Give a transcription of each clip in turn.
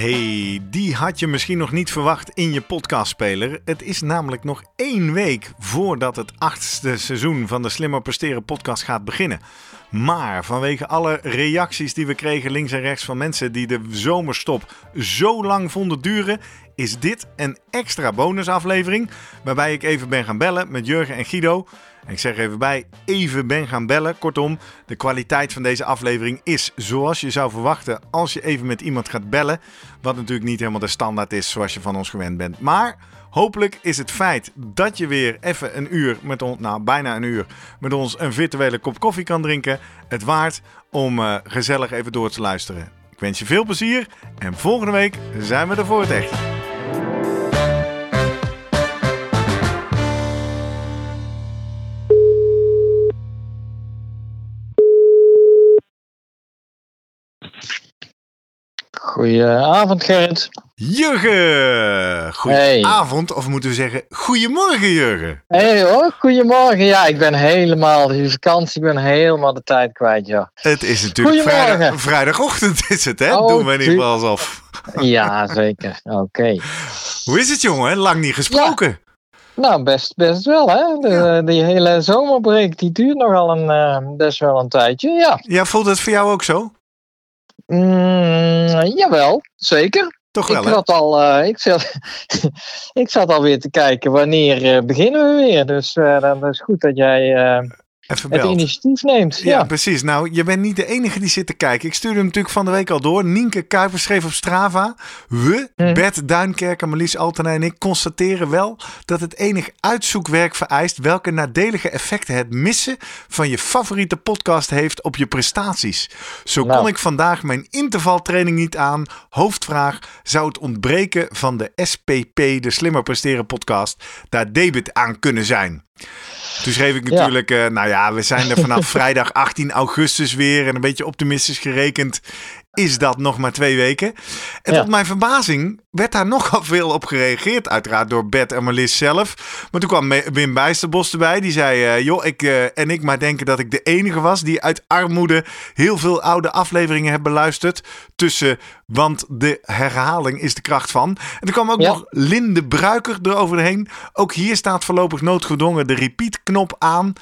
Hey, die had je misschien nog niet verwacht in je podcastspeler. Het is namelijk nog één week voordat het achtste seizoen van de Slimmer Presteren podcast gaat beginnen. Maar vanwege alle reacties die we kregen links en rechts van mensen die de zomerstop zo lang vonden duren, is dit een extra bonusaflevering. Waarbij ik even ben gaan bellen met Jurgen en Guido. Ik zeg even bij, even ben gaan bellen. Kortom, de kwaliteit van deze aflevering is zoals je zou verwachten als je even met iemand gaat bellen. Wat natuurlijk niet helemaal de standaard is zoals je van ons gewend bent. Maar hopelijk is het feit dat je weer even een uur met ons, nou bijna een uur, met ons een virtuele kop koffie kan drinken. Het waard om uh, gezellig even door te luisteren. Ik wens je veel plezier en volgende week zijn we er voor het echt. Goedenavond, Gerrit. Jurgen! Goedenavond, of moeten we zeggen goedemorgen, Jurgen. Hey hoor, goedemorgen. Ja, ik ben helemaal, die vakantie, ik ben helemaal de tijd kwijt, ja. Het is natuurlijk vrijdag, vrijdagochtend, is het, hè? Oh, Doen we in ieder geval alsof. Ja, zeker. Oké. Hoe is het, jongen? Lang niet gesproken. Nou, best, best wel, hè. De, Die hele zomerbreek, die duurt nogal een, uh, best wel een tijdje, ja. Ja, voelt het voor jou ook zo? Mm, jawel, zeker. Toch wel, ik zat, al, uh, ik, zat, ik zat alweer te kijken wanneer uh, beginnen we weer. Dus uh, dan is goed dat jij het initiatief neemt. Ja, ja, precies. Nou, je bent niet de enige die zit te kijken. Ik stuurde hem natuurlijk van de week al door. Nienke Kuiper schreef op Strava. We, hm. Bert Duinkerker, Marlies Altenay en ik constateren wel dat het enig uitzoekwerk vereist welke nadelige effecten het missen van je favoriete podcast heeft op je prestaties. Zo kon nou. ik vandaag mijn intervaltraining niet aan. Hoofdvraag: zou het ontbreken van de SPP, de Slimmer Presteren podcast, daar debit aan kunnen zijn? Toen schreef ik natuurlijk, ja. Uh, nou ja, we zijn er vanaf vrijdag 18 augustus weer. En een beetje optimistisch gerekend is dat nog maar twee weken. En tot mijn verbazing werd daar nogal veel op gereageerd. Uiteraard door Bert en Marlies zelf. Maar toen kwam Wim Bijsterbos erbij. Die zei, uh, joh, ik uh, en ik maar denken dat ik de enige was... die uit armoede heel veel oude afleveringen heb beluisterd. Tussen, want de herhaling is de kracht van. En er kwam ook nog Linde Bruiker eroverheen. Ook hier staat voorlopig noodgedwongen de repeat-knop aan.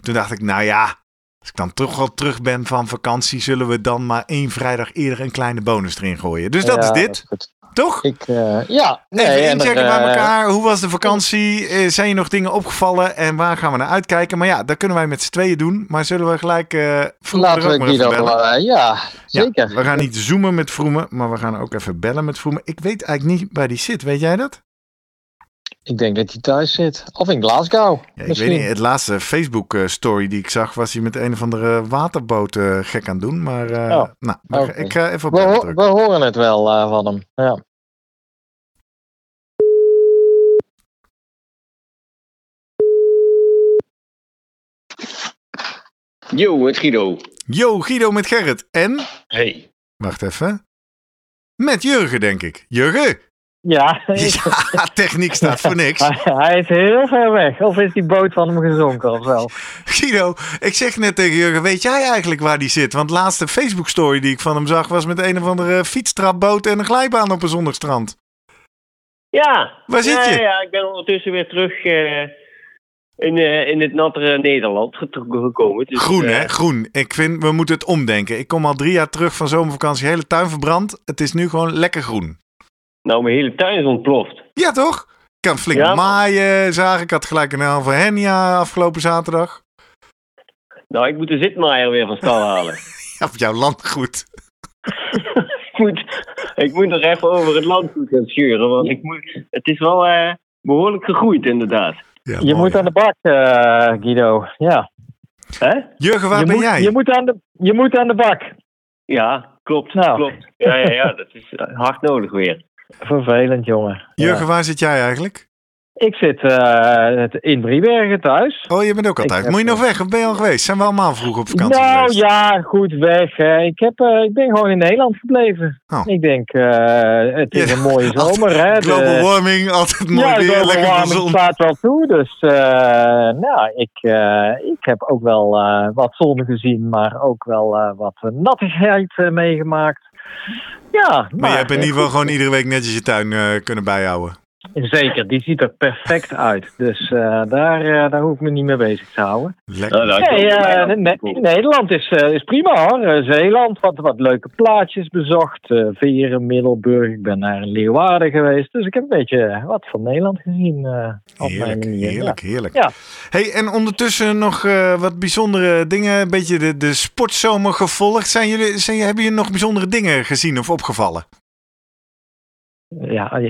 Toen dacht ik, nou ja, als ik dan toch al terug ben van vakantie, zullen we dan maar één vrijdag eerder een kleine bonus erin gooien. Dus dat is dit. toch? Ik, uh, ja. Nee, Even inchecken bij eh, elkaar. Hoe was de vakantie? Uh, zijn je nog dingen opgevallen? En waar gaan we naar uitkijken? Maar ja, dat kunnen wij met z'n tweeën doen. Maar zullen we gelijk uh, Laten we Guido bellen? ja, zeker. Ja, we gaan niet zoomen met Vroemen, maar we gaan ook even bellen met Vroemen. Ik weet eigenlijk niet waar die zit. Weet jij dat? Ik denk dat hij thuis zit. Of in Glasgow. Ja, ik weet niet. Het laatste Facebook-story die ik zag, was hij met een of andere waterboot uh, gek aan doen. Maar, uh, oh, nou, okay. ik ga even op we, ho we horen het wel uh, van hem. Ja. Yo, met Guido. Yo, Guido met Gerrit. En? Hey. Wacht even. Met Jurgen, denk ik. Jurgen! Ja. ja, techniek staat voor niks. Hij is heel ver weg. Of is die boot van hem gezonken of wel? Guido, ik zeg net tegen Jurgen, weet jij eigenlijk waar die zit? Want de laatste Facebook story die ik van hem zag was met een of andere fietstrapboot en een glijbaan op een zondagstrand. Ja. Waar zit je? Ja, ik ben ondertussen weer terug uh, in, uh, in het nattere Nederland gekomen. Dus, groen, hè? Groen. Ik vind, we moeten het omdenken. Ik kom al drie jaar terug van zomervakantie, hele tuin verbrand. Het is nu gewoon lekker groen. Nou, mijn hele tuin is ontploft. Ja, toch? Ik kan flink ja. maaien, zagen. Ik had gelijk een halve hernia afgelopen zaterdag. Nou, ik moet de zitmaaier weer van stal halen. ja, op jouw landgoed. ik, moet, ik moet nog even over het landgoed gaan schuren. Want ik moet, het is wel uh, behoorlijk gegroeid, inderdaad. Ja, je moet aan de bak, uh, Guido. Ja. Hè? Jurgen, waar je ben moet, jij? Je moet, aan de, je moet aan de bak. Ja, klopt. Nou. klopt. Ja, ja, ja, dat is hard nodig weer. Vervelend, jongen. Jurgen, waar zit jij eigenlijk? Ik zit uh, in Driebergen thuis. Oh, je bent ook altijd. Moet je nog weg of ben je al geweest? Zijn we allemaal vroeg op vakantie Nou geweest? ja, goed weg. Ik, heb, uh, ik ben gewoon in Nederland gebleven. Oh. Ik denk, uh, het is ja, een mooie zomer. hè, global de, warming, altijd mooi ja, weer, global lekker warming gezond. staat wel toe. Dus nou, ik, ik heb ook wel wat zon gezien, maar ook wel wat nattigheid meegemaakt. Ja, maar, maar je hebt in ieder geval gewoon iedere week netjes je tuin kunnen bijhouden. Zeker, die ziet er perfect uit. Dus uh, daar, uh, daar hoef ik me niet mee bezig te houden. Lekker. Nee, uh, ne Nederland is, is prima hoor. Zeeland, wat, wat leuke plaatjes bezocht. Veren, Middelburg, ik ben naar Leeuwarden geweest. Dus ik heb een beetje wat van Nederland gezien. op heerlijk, mijn manier. heerlijk, ja. heerlijk. Ja. Hey, en ondertussen nog wat bijzondere dingen. Een beetje de, de sportzomer gevolgd. Zijn jullie, zijn, hebben jullie nog bijzondere dingen gezien of opgevallen? Ja,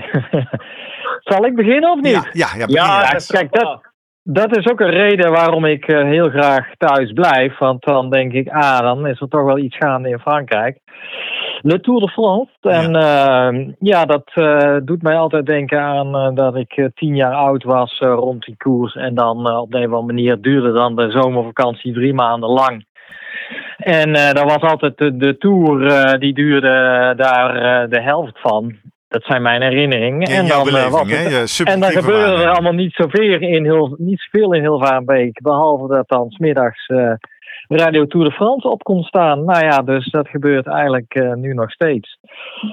Zal ik beginnen of niet? Ja, ja, ja, ja kijk, dat, dat is ook een reden waarom ik uh, heel graag thuis blijf. Want dan denk ik, ah, dan is er toch wel iets gaande in Frankrijk. Le Tour de France. En ja, uh, ja dat uh, doet mij altijd denken aan dat ik tien jaar oud was rond die koers. En dan op een of andere manier duurde dan de zomervakantie drie maanden lang. En dat was altijd de, de Tour, die duurde daar de helft van. Dat zijn mijn herinneringen. en dan, beleving, wat het, en dan gebeurde er allemaal niet zoveel in, heel, niet zoveel in Hilvarenbeek. Behalve dat dan smiddags uh, Radio Tour de France op kon staan. Nou ja, dus dat gebeurt eigenlijk uh, nu nog steeds.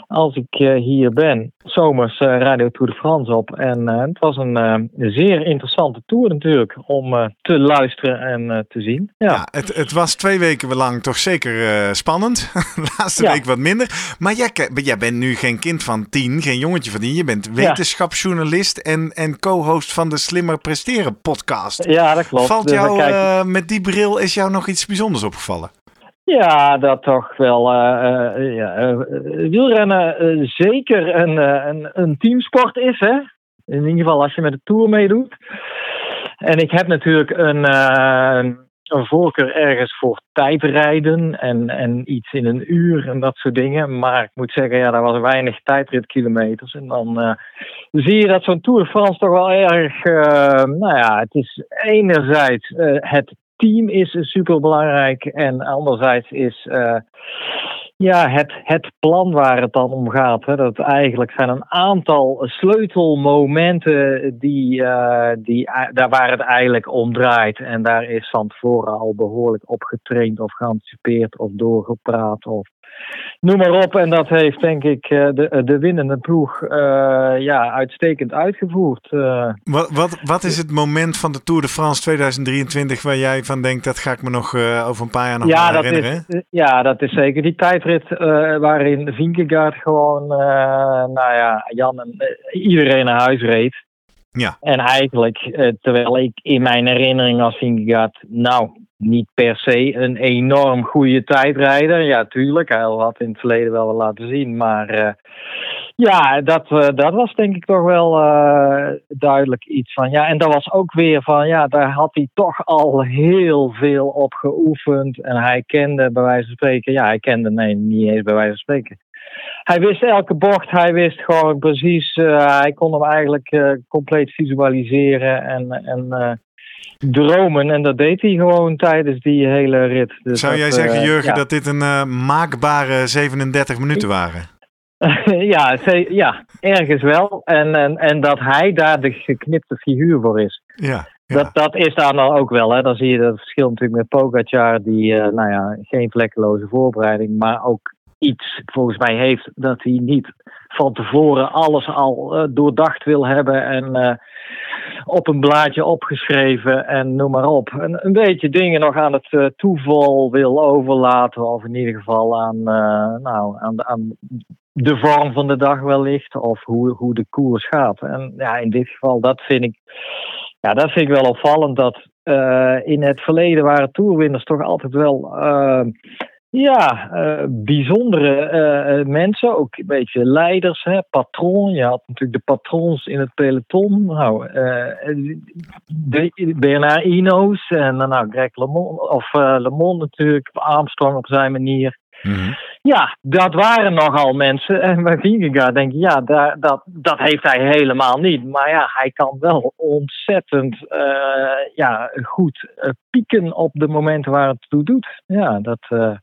Als ik uh, hier ben, zomers Radio Tour de France op. En het was een zeer interessante tour natuurlijk om te luisteren en te zien. Ja, ja het, het, was twee weken lang toch zeker spannend. De laatste ja. week wat minder. Maar jij, jij bent nu geen kind van tien, geen jongetje van tien. Je bent wetenschapsjournalist en, en co-host van de Slimmer Presteren podcast. Ja, dat klopt. Valt jou dus met die bril, is jou nog iets bijzonders opgevallen? Ja, dat toch wel. Uh, uh, ja, uh, wielrennen zeker een, een, een, teamsport is, hè? In ieder geval als je met de Tour meedoet. En ik heb natuurlijk een, een voorkeur ergens voor tijdrijden en, en iets in een uur en dat soort dingen. Maar ik moet zeggen, ja, daar was weinig tijdritkilometers. En dan zie je dat zo'n Tour de France toch wel erg, nou ja, het is enerzijds het team is super belangrijk. En anderzijds is uh, ja, het, het plan waar het dan om gaat. Hè, dat eigenlijk zijn een aantal sleutelmomenten die, uh, die, daar waar het eigenlijk om draait. En daar is van tevoren al behoorlijk op getraind of geanticipeerd of doorgepraat of noem maar op. En dat heeft denk ik de, de winnende ploeg uh, ja, uitstekend uitgevoerd. Uh, wat, wat, wat is het moment van de Tour de France 2023 waar jij van denkt dat ga ik me nog uh, over een paar jaar nog ja, dat herinneren? Is, ja, dat is zeker die tijdrit waarin Vingegaard gewoon, nou ja, Jan en iedereen naar huis reed. Ja. En eigenlijk, terwijl ik in mijn herinnering als Vingegaard, nou, niet per se een enorm goede tijdrijder. Ja, tuurlijk. Hij had in het verleden wel wat laten zien. Maar uh, ja, dat, uh, dat was denk ik toch wel uh, duidelijk iets van. Ja, en dat was ook weer van, ja, daar had hij toch al heel veel op geoefend. En hij kende bij wijze van spreken, ja, hij kende, nee, niet eens bij wijze van spreken. Hij wist elke bocht, hij wist gewoon precies, hij kon hem eigenlijk compleet visualiseren en, en dromen. En dat deed hij gewoon tijdens die hele rit. Dus Zou dat, jij zeggen, uh, Jurgen, ja. dat dit een uh, maakbare 37 minuten waren? ja, ja, ergens wel. En, en, en dat hij daar de geknipte figuur voor is. Ja, ja. Dat, dat is daar dan ook wel. Hè. Dan zie je dat verschil natuurlijk met Pogacar, die uh, nou ja, geen vlekkeloze voorbereiding, maar ook iets volgens mij heeft dat hij niet van tevoren alles al uh, doordacht wil hebben en uh, op een blaadje opgeschreven en noem maar op. En een beetje dingen nog aan het uh, toeval wil overlaten, of in ieder geval aan, nou, aan, aan de vorm van de dag wellicht, of hoe, hoe de koers gaat. En ja, in dit geval, dat vind ik, ja, dat vind ik wel opvallend dat in het verleden waren toerwinners toch altijd wel ja, uh, bijzondere uh, mensen, ook een beetje leiders, hè, patroon. Je had natuurlijk de patrons in het peloton. Nou, uh, de, Bernard Ino's en nou, Greg LeMond, of LeMond natuurlijk, Armstrong op zijn manier. Mm -hmm. ja, dat waren nogal mensen. En bij Vingegaard denk ik, ja, daar, dat, dat heeft hij helemaal niet. Maar ja, hij kan wel ontzettend ja, goed pieken op de momenten waar het toe doet. Ja, dat...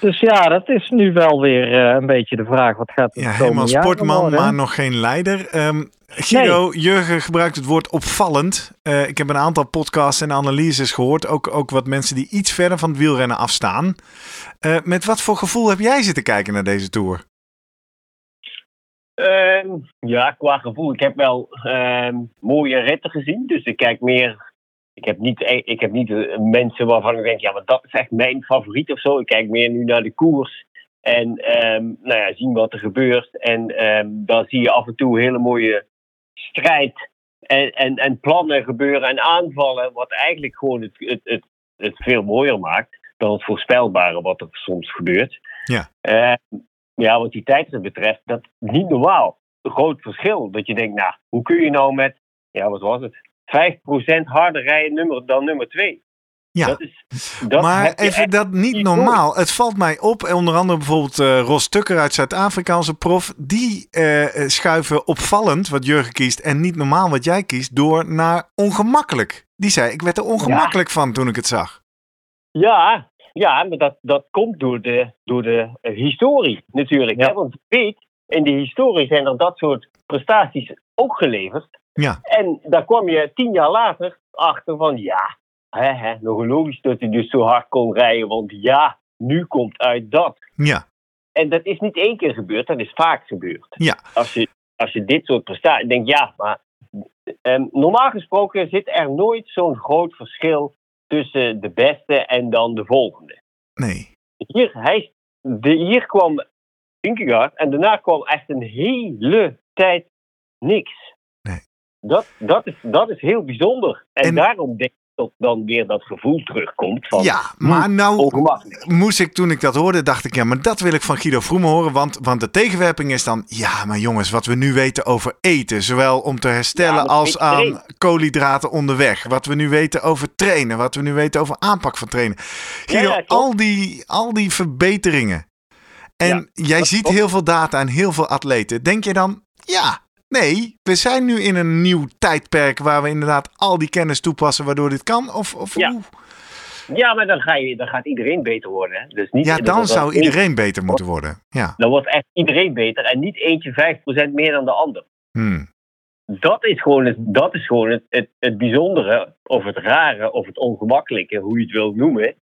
Dus ja, dat is nu wel weer een beetje de vraag. Wat gaat Ja, helemaal sportman, maar nog geen leider. Um, Guido, Jurgen gebruikt het woord opvallend. Uh, ik heb een aantal podcasts en analyses gehoord. Ook, ook wat mensen die iets verder van het wielrennen afstaan. Uh, met wat voor gevoel heb jij zitten kijken naar deze Tour? Uh, ja, qua gevoel. Ik heb wel ehm, mooie ritten gezien. Dus ik kijk meer... Ik heb, niet, e- ik heb niet eh, mensen waarvan ik denk... Ja, maar dat is echt mijn favoriet of zo. Ik kijk meer nu naar de koers. En um, nou ja, zien wat er gebeurt. En dan zie je af en toe hele mooie strijd en, en, en plannen gebeuren en aanvallen, wat eigenlijk gewoon het, het, het, het veel mooier maakt dan het voorspelbare wat er soms gebeurt. Ja. Uh, ja, wat die tijdrit betreft, dat is niet normaal. Een groot verschil. Dat je denkt, nou, hoe kun je nou met, ja, wat was het? 5% harder rijden nummer, dan nummer 2. Ja, dat is, dat maar even dat niet normaal. Het valt mij op, onder andere bijvoorbeeld uh, Ros Tukker uit Zuid-Afrika, onze prof. Die uh, schuiven opvallend wat Jurgen kiest en niet normaal wat jij kiest door naar ongemakkelijk. Die zei, ik werd er ongemakkelijk ja. van toen ik het zag. Ja, ja maar dat, dat komt door de, door de historie natuurlijk. Ja. Hè? Want weet, in de historie zijn er dat soort prestaties ook geleverd. Ja. En daar kwam je tien jaar later achter van ja, hè, hè, nog logisch dat hij dus zo hard kon rijden. Want ja, nu komt uit dat. Ja. En dat is niet één keer gebeurd, dat is vaak gebeurd. Ja. Als je, als je dit soort prestaties... denk ja, maar... Um, normaal gesproken zit er nooit zo'n groot verschil tussen de beste en dan de volgende. Nee. Hier, hij, de, hier kwam Vinkegaard en daarna kwam echt een hele tijd niks. Nee. Dat, dat, is, dat is heel bijzonder. En, en daarom denk tot dan weer dat gevoel terugkomt. Van, ja, maar nou moest ik toen ik dat hoorde, dacht ik, ja, maar dat wil ik van Guido Vroemen horen. Want, want de tegenwerping is dan, ja, maar jongens, wat we nu weten over eten, zowel om te herstellen ja, als aan koolhydraten onderweg. Wat we nu weten over trainen, wat we nu weten over aanpak van trainen. Guido, ja, al, die, al die verbeteringen. En jij ziet heel veel data en heel veel atleten. Denk je dan, ja, Nee, we zijn nu in een nieuw tijdperk waar we inderdaad al die kennis toepassen waardoor dit kan? Of, of ja. Ja, maar dan, ga je, dan gaat iedereen beter worden. Hè? Dus niet, ja, dan zou iedereen beter moeten worden. Ja. Dan wordt echt iedereen beter en niet eentje 5% meer dan de ander. Hmm. Dat is gewoon, het, dat is gewoon het, het, het bijzondere, of het rare, of het ongemakkelijke, hoe je het wilt noemen,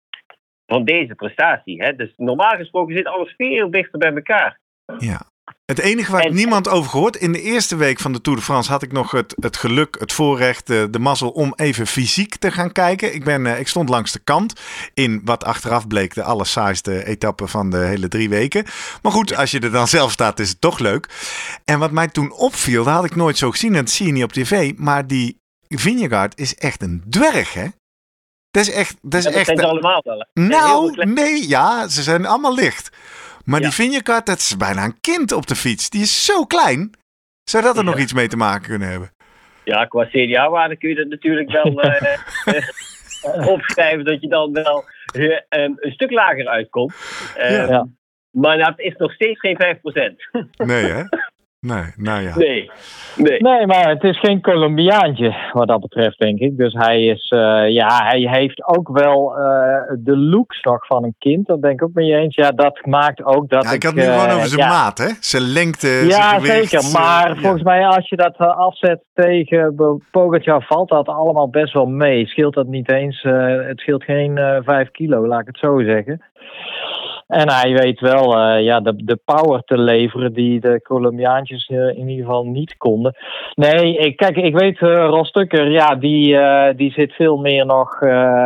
van deze prestatie. Hè? Dus normaal gesproken zit alles veel dichter bij elkaar. Ja. Het enige waar ik niemand over gehoord. In de eerste week van de Tour de France had ik nog het, het geluk, het voorrecht, de, de mazzel om even fysiek te gaan kijken. Ik, ben, ik stond langs de kant in wat achteraf bleek de allersaaiste etappe van de hele drie weken. Maar goed, als je er dan zelf staat, is het toch leuk. En wat mij toen opviel, dat had ik nooit zo gezien. En dat zie je niet op tv. Maar die Vingegaard is echt een dwerg, hè? Dat is echt. Dat is dat echt. Zijn ze allemaal wel. Nou, nee, ja, ze zijn allemaal licht. Maar die Vinjekart, dat is bijna een kind op de fiets. Die is zo klein. Zou dat er nog iets mee te maken kunnen hebben? Ja, qua CDA-waarde kun je dat natuurlijk wel uh, opschrijven dat je dan wel uh, een stuk lager uitkomt. Ja. Maar dat is nog steeds geen 5%. nee, hè? Nee, nou ja. Nee, nee. nee, maar het is geen Colombiaantje wat dat betreft, denk ik. Dus hij is, uh, ja, hij heeft ook wel uh, de looks nog van een kind. Dat denk ik ook met je eens. Ja, dat maakt ook dat. Ja, ik, ik had nu uh, gewoon over zijn ja. maat, hè? Zijn lengte. Ja, zijn zeker. Maar volgens mij, als je dat afzet tegen Pogacar, valt dat allemaal best wel mee. Scheelt dat niet eens? het scheelt geen vijf kilo, laat ik het zo zeggen. En hij weet wel uh, ja, de, de power te leveren die de Colombiaantjes uh, in ieder geval niet konden. Nee, ik, kijk, ik weet, uh, Ros Tucker, ja, die, die zit veel meer nog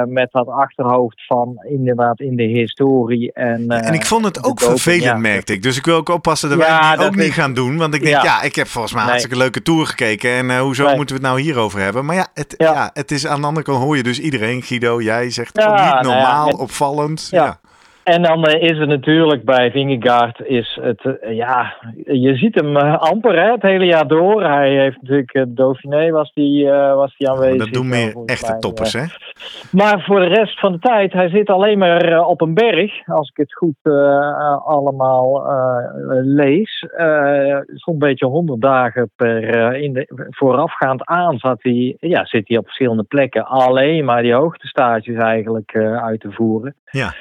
met dat achterhoofd van inderdaad in de historie. En, en ik vond het ook vervelend, ja. merkte ik. Dus ik wil ook oppassen dat ja, wij het ook niet gaan doen. Want ik denk, ja, ja ik heb volgens mij een nee. hartstikke leuke tour gekeken. En hoezo nee. moeten we het nou hierover hebben? Maar ja het, ja. het is aan de andere kant hoor je dus iedereen. Guido, jij zegt niet normaal, nou opvallend. ja. En dan uh, is het natuurlijk bij Vingegaard, is het, uh, ja, je ziet hem uh, amper hè, het hele jaar door. Hij heeft natuurlijk, Dauphiné was die, was die aanwezig. Dat doen meer echte mij, toppers, hè? Maar voor de rest van de tijd, hij zit alleen maar eh, op een berg. Als ik het goed uh, allemaal uh, lees. Zo'n beetje 100 dagen per. in de, voorafgaand aan zat hij, ja, zit hij op verschillende plekken. Alleen maar die hoogtestages eigenlijk uit te voeren. Ja.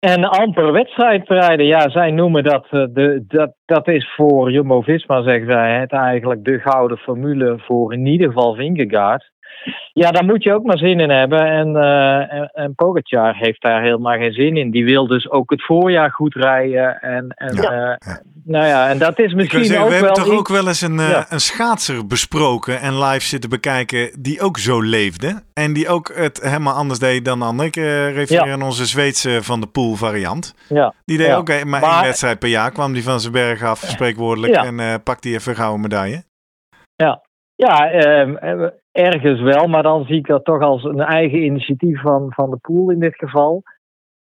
En amper wedstrijd rijden. Ja, zij noemen dat. de, dat, dat is voor Jumbo Visma, zeggen zij. Het eigenlijk de gouden formule voor in ieder geval Vingegaard. Ja, daar moet je ook maar zin in hebben. En, uh, en, en Pogacar heeft daar helemaal geen zin in. Die wil dus ook het voorjaar goed rijden. En, en, ja. Uh, Nou ja, en dat is misschien zeggen, ook we wel... We hebben toch ook wel eens een, uh, een schaatser besproken en live zitten bekijken die ook zo leefde. En die ook het helemaal anders deed dan ander. Ik refereer aan onze Zweedse Van de Poel variant. Ja. Die deed ook maar, maar één wedstrijd per jaar. Kwam die van zijn berg af, spreekwoordelijk. En pakte die even een gouden medaille. Ja, ja, eh, ergens wel, maar dan zie ik dat toch als een eigen initiatief van, van de pool in dit geval.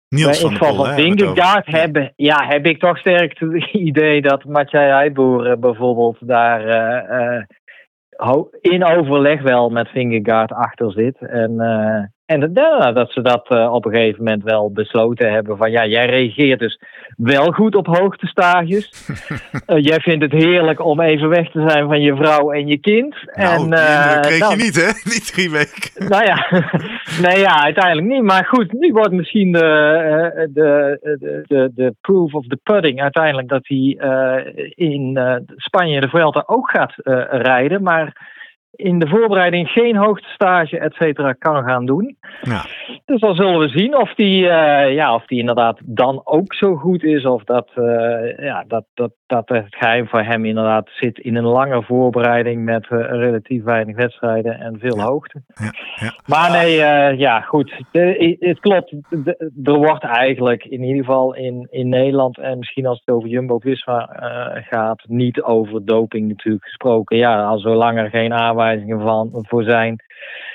Niels van, in geval van Vingegaard hebben, ja, heb ik toch sterk het idee dat Mathieu Heidboer bijvoorbeeld daar uh, in overleg wel met Vingegaard achter zit. En, uh, en ja, dat ze dat uh, op een gegeven moment wel besloten hebben van ja, jij reageert dus wel goed op hoogtestages. uh, jij vindt het heerlijk om even weg te zijn van je vrouw en je kind. Nou, en, uh, kreeg je niet hè, die drie weken. Nou ja, nee ja, uiteindelijk niet. Maar goed, nu wordt misschien de, de, de, de, de proof of the pudding uiteindelijk dat hij in Spanje de Vuelta ook gaat rijden. Maar in de voorbereiding geen hoogtestage, et cetera, kan gaan doen. Ja. Dus dan zullen we zien of die, uh, ja, of die inderdaad dan ook zo goed is. Of dat, uh, ja, dat, dat, dat het geheim voor hem inderdaad zit in een lange voorbereiding met uh, relatief weinig wedstrijden en veel ja. hoogte. Ja. Ja. Maar nee, ja, goed. De, het klopt. De, er wordt eigenlijk in ieder geval in, in Nederland en misschien als het over Jumbo-Visma gaat, niet over doping natuurlijk gesproken. Ja, al zolang er geen aanwijzingen van voor zijn.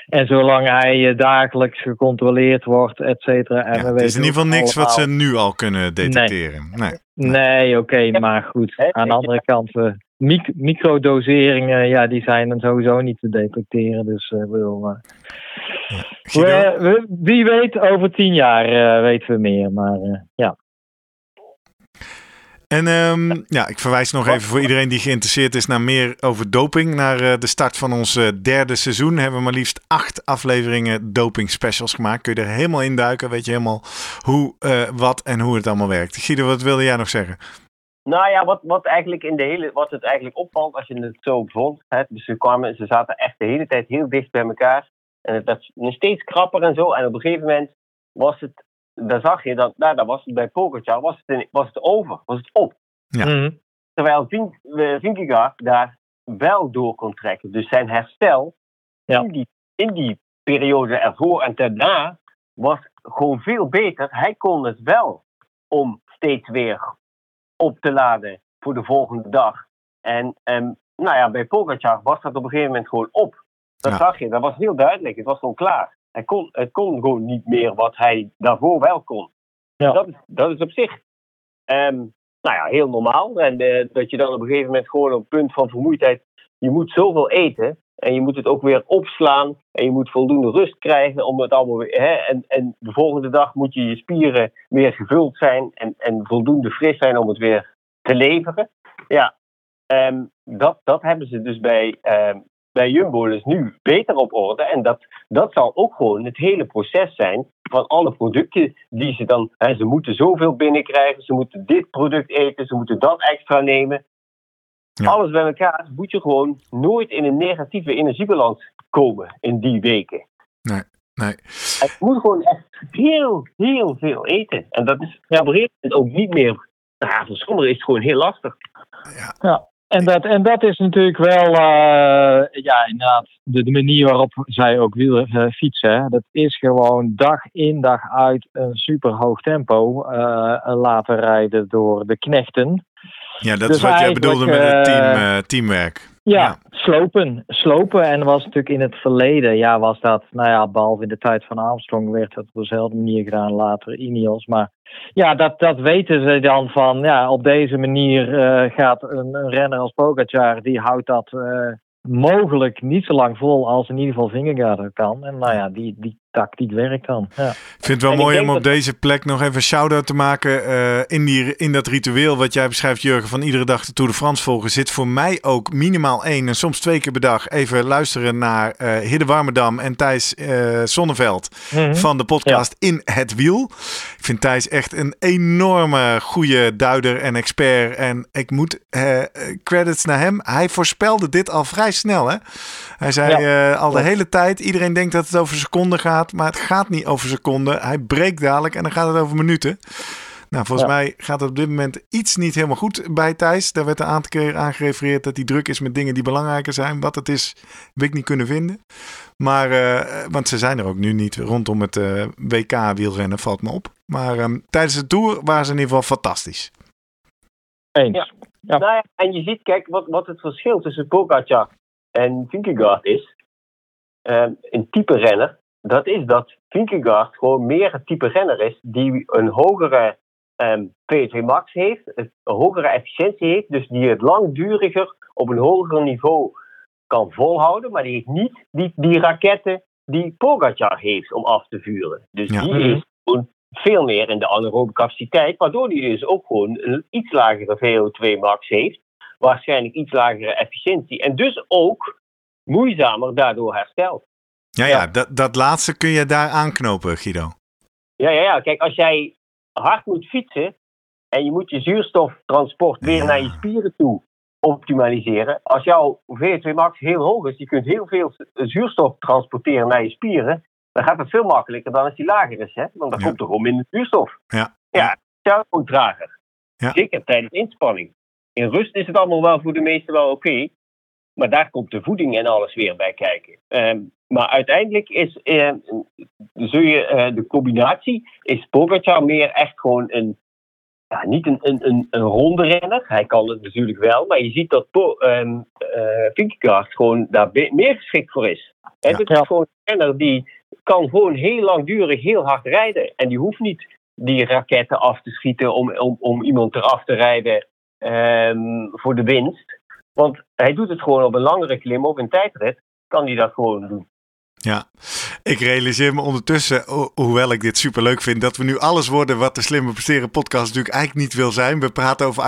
En zolang hij dagelijks gecontroleerd wordt, et cetera. En ja, het is in ieder geval niks wat ze nu al kunnen detecteren. Nee, nee. nee oké, okay, maar goed. Aan de andere kant, uh, mic microdoseringen, ja, die zijn dan sowieso niet te detecteren. Dus uh, wil, uh, ja. we, we, wie weet, over tien jaar weten we meer. Maar ja. En um, ja, ik verwijs nog even voor iedereen die geïnteresseerd is naar meer over doping. Naar uh, de start van ons uh, derde seizoen hebben we maar liefst acht afleveringen doping specials gemaakt. Kun je er helemaal induiken, weet je helemaal hoe, uh, wat en hoe het allemaal werkt. Guido, wat wilde jij nog zeggen? Nou ja, wat, wat, eigenlijk in de hele, wat het eigenlijk opvalt als je het zo vond. Hè, dus ze, kwamen, ze zaten echt de hele tijd heel dicht bij elkaar. En het werd steeds krapper en zo. En op een gegeven moment was het daar zag je dat, nou, dat was het bij Pogacar, was het, was het over, was het op. Ja. Mm. Terwijl Vink, Vingegaard daar wel door kon trekken. Dus zijn herstel ja. in, die, in die periode ervoor en daarna was gewoon veel beter. Hij kon het wel om steeds weer op te laden voor de volgende dag. En, en nou ja, bij Pogacar was dat op een gegeven moment gewoon op. Dat Ja. zag je, dat was heel duidelijk. Het was gewoon klaar. Hij kon, het kon gewoon niet meer wat hij daarvoor wel kon. Ja. Dat, is, dat is op zich ehm, nou ja, heel normaal. En eh, dat je dan op een gegeven moment gewoon op het punt van vermoeidheid. Je moet zoveel eten. En je moet het ook weer opslaan. En je moet voldoende rust krijgen om het allemaal weer. Hè, en, en de volgende dag moet je je spieren weer gevuld zijn. En, en voldoende fris zijn om het weer te leveren. Ja, ehm, dat, dat hebben ze dus bij, ehm, bij Jumbo dus nu beter op orde. En dat, dat zal ook gewoon het hele proces zijn van alle producten die ze dan. Hè, ze moeten zoveel binnenkrijgen, ze moeten dit product eten, ze moeten dat extra nemen. Ja. Alles bij elkaar moet je gewoon nooit in een negatieve energiebalans komen in die weken. Nee. Het moet gewoon echt heel, heel veel eten. En dat is ja, op een gegeven moment ook niet meer. Nou, ja, voor sommigen is het gewoon heel lastig. En dat, en dat is natuurlijk wel, uh, ja, inderdaad, de, de, manier waarop zij ook wiel uh, fietsen. Hè. Dat is gewoon dag in dag uit een super hoog tempo uh, laten rijden door de knechten. Ja, dat Dus is wat jij bedoelde met het team, eh, teamwerk. Ja, Ja. slopen. Slopen. En was natuurlijk in het verleden, ja, was dat, nou ja, behalve in de tijd van Armstrong werd dat op dezelfde manier gedaan, later Ineos. Maar ja, dat, dat weten ze dan van, ja, op deze manier eh, gaat een, een renner als Pogacar, die houdt dat eh, mogelijk niet zo lang vol als in ieder geval Vingegaard kan. En nou ja, die, die tactiek werkt dan. Ja. Ik vind het wel mooi om op deze plek nog even een shout-out te maken. Uh, in, die, in dat ritueel wat jij beschrijft, Jurgen, van iedere dag de Tour de France volgen, zit voor mij ook minimaal één en soms twee keer per dag even luisteren naar uh, Hidde Warmerdam en Thijs uh, Sonneveld mm -hmm. van de podcast In het Wiel. Ik vind Thijs echt een enorme goede duider en expert. En ik moet credits naar hem. Hij voorspelde dit al vrij snel. Hè? Hij zei ja. al de hele tijd, iedereen denkt dat het over seconden gaat maar het gaat niet over seconden. Hij breekt dadelijk en dan gaat het over minuten. Nou, volgens mij gaat het op dit moment iets niet helemaal goed bij Thijs. Daar werd een aantal keer aan gerefereerd dat hij druk is met dingen die belangrijker zijn. Wat het is, heb ik niet kunnen vinden. Maar, uh, want ze zijn er ook nu niet rondom het uh, WK wielrennen, valt me op. Maar um, tijdens de Tour waren ze in ieder geval fantastisch. Eens. Ja. ja. Nou ja, en je ziet, kijk, wat, wat het verschil tussen Pogacar en Vingegaard is. Um, een type renner dat is dat Vinkegaard gewoon meer het type renner is die een hogere um, VO2 max heeft, een hogere efficiëntie heeft, dus die het langduriger op een hoger niveau kan volhouden, maar die heeft niet die, die raketten die Pogacar heeft om af te vuren. Dus die is gewoon veel meer in de anaerobe capaciteit, waardoor hij dus ook gewoon een iets lagere VO2 max heeft, waarschijnlijk iets lagere efficiëntie en dus ook moeizamer daardoor herstelt. Ja, ja, Dat, dat laatste kun je daar aanknopen, Guido. Ja, ja, ja. Kijk, als jij hard moet fietsen en je moet je zuurstoftransport weer naar je spieren toe optimaliseren. Als jouw VO2 max heel hoog is, je kunt heel veel zuurstof transporteren naar je spieren, dan gaat het veel makkelijker dan als die lager is. Hè? Want dan komt er gewoon minder zuurstof. Ja. Ja, dat ook trager. Ja. Zeker tijdens inspanning. In rust is het allemaal wel voor de meesten wel oké. maar daar komt de voeding en alles weer bij kijken. Um, maar uiteindelijk is eh, zul je, eh, de combinatie, is Pogacar meer echt gewoon een, ja, niet een, een, een, een ronde renner. Hij kan het natuurlijk wel, maar je ziet dat po, uh, uh, gewoon daar meer geschikt voor is. En het is gewoon een renner die kan gewoon heel langdurig heel hard rijden. En die hoeft niet die raketten af te schieten om, om, om iemand eraf te rijden um, voor de winst. Want hij doet het gewoon op een langere klim of een tijdrit, kan hij dat gewoon doen. Ja, ik realiseer me ondertussen, hoewel ik dit super leuk vind, dat we nu alles worden wat de Slimme Presteren podcast natuurlijk eigenlijk niet wil zijn. We praten over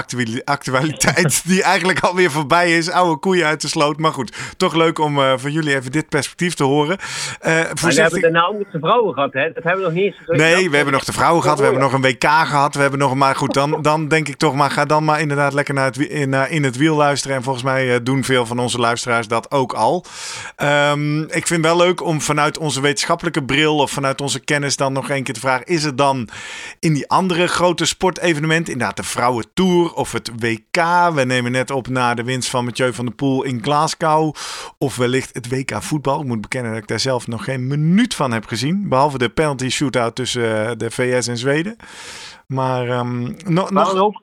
actualiteit die eigenlijk alweer voorbij is. Oude koeien uit de sloot. Maar goed, toch leuk om uh, van jullie even dit perspectief te horen. Uh, maar we hebben de nou de vrouwen gehad, hè? Dat hebben we nog niet eens Nee, we hebben nog de vrouwen gehad. We hebben nog een WK gehad. We hebben nog, maar goed, dan, dan denk ik toch maar, ga dan maar inderdaad lekker naar het, in, uh, in het wiel luisteren. En volgens mij doen veel van onze luisteraars dat ook al. Um, ik vind wel leuk om vanuit onze wetenschappelijke bril of vanuit onze kennis dan nog een keer te vragen: is het dan in die andere grote sportevenementen, inderdaad de Vrouwen Tour of het WK? We nemen net op na de winst van Mathieu van der Poel in Glasgow. Of wellicht het WK voetbal. Ik moet bekennen dat ik daar zelf nog geen minuut van heb gezien. Behalve de penalty shootout tussen eh, de VS en Zweden. Maar um, no, nog.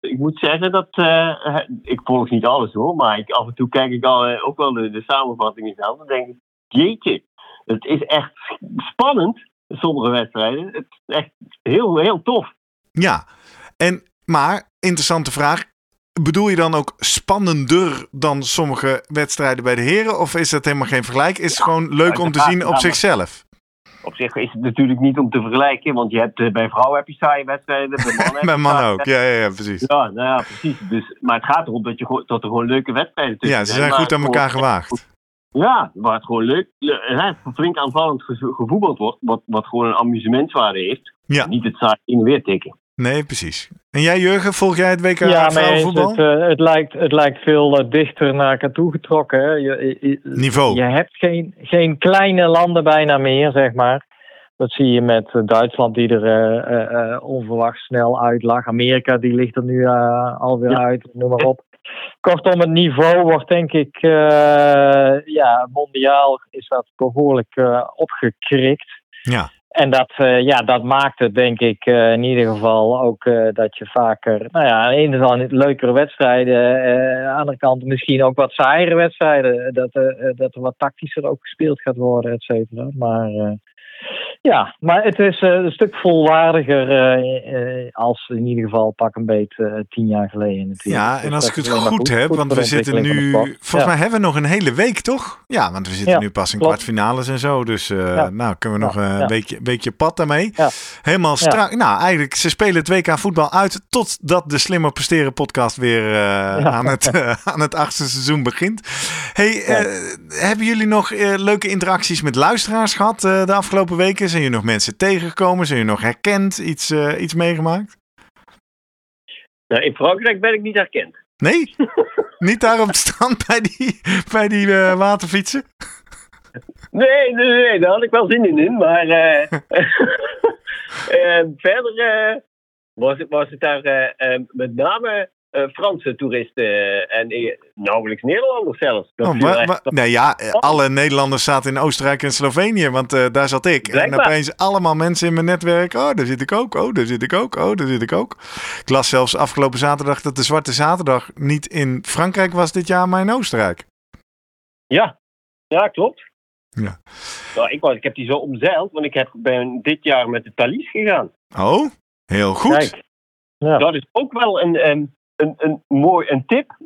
Ik moet zeggen dat uh, ik volg niet alles hoor, maar ik, af en toe kijk ik al, uh, ook wel de, de samenvattingen zelf. Dan denk ik, jeetje, het is echt spannend, sommige wedstrijden. Het is echt heel, heel tof. Ja, en, maar interessante vraag. Bedoel je dan ook spannender dan sommige wedstrijden bij de heren? Of is dat helemaal geen vergelijk? Is het gewoon leuk om te zien op zichzelf? Op zich is het natuurlijk niet om te vergelijken, want je hebt, eh, bij vrouwen heb je saaie wedstrijden, bij mannen, bij mannen ook. Ja, ja, ja, precies. Ja, nou ja, precies. Dus, maar het gaat erom dat, je, dat er gewoon leuke wedstrijden tussen zijn. Ja, ze zijn goed aan elkaar gewaagd. Ja, waar het gewoon leuk, hè, flink aanvallend gevoetbald wordt, wat, wat gewoon een amusementswaarde heeft. Ja. Niet het saai in weer tikken. Nee, precies. En jij Jurgen, volg jij het WK ja, vrouwenvoetbal? Het, uh, het, lijkt, het lijkt veel uh, dichter naar elkaar toe getrokken. Hè. Je, je, Niveau. Je hebt geen, geen kleine landen bijna meer, zeg maar. Dat zie je met uh, Duitsland die er onverwacht snel uit lag. Amerika die ligt er nu alweer ja. uit, noem maar op. Kortom, het niveau wordt denk ik, uh, ja, mondiaal is dat behoorlijk uh, opgekrikt. Ja. En dat, uh, ja, dat maakt het denk ik in ieder geval ook dat je vaker, nou ja, aan de ene kant leukere wedstrijden, aan de andere kant misschien ook wat saaiere wedstrijden. Dat, dat er wat tactischer ook gespeeld gaat worden, et cetera. Maar Ja, maar het is eh, een stuk volwaardiger eh, eh, als in ieder geval pak een beet tien jaar geleden natuurlijk. Ja, Dus en als ik het goed heb, goed want we zitten nu... Volgens Ja. mij hebben we nog een hele week, toch? Ja, want we zitten Ja, nu pas in klopt. kwartfinales en zo. Dus Ja. nou kunnen we nog een ja. weekje, weekje pad daarmee. Helemaal strak. Nou, eigenlijk, ze spelen het WK voetbal uit totdat de Slimmer Presteren podcast weer aan, het, aan het achtste seizoen begint. Hey, hebben jullie nog leuke interacties met luisteraars gehad eh, de afgelopen weken? Zijn jullie nog mensen tegengekomen? Zijn jullie nog herkend? Iets, eh, iets meegemaakt? Nou, in Frankrijk ben ik niet herkend. Nee? Niet daar op het strand bij die, bij die eh, waterfietsen? Nee, nee, nee, daar had ik wel zin in, in maar eh, verder was, het, was het daar met name eh, Franse toeristen eh, en eh, nauwelijks Nederlanders zelfs. Dat Oh, nee, ja, eh, alle Nederlanders zaten in Oostenrijk en Slovenië, want eh, daar zat ik. En opeens allemaal mensen in mijn netwerk. Oh, daar zit ik ook. Oh, daar zit ik ook. Oh, daar zit ik ook. Ik las zelfs afgelopen zaterdag dat de Zwarte Zaterdag niet in Frankrijk was dit jaar, maar in Oostenrijk. Ja, ja, klopt. Ja. Nou, ik, was, ik heb die zo omzeild, want ik heb, ben dit jaar met de Thalys gegaan. Oh, heel goed. Kijk. Ja. Dat is ook wel een, een, een, een mooi een tip.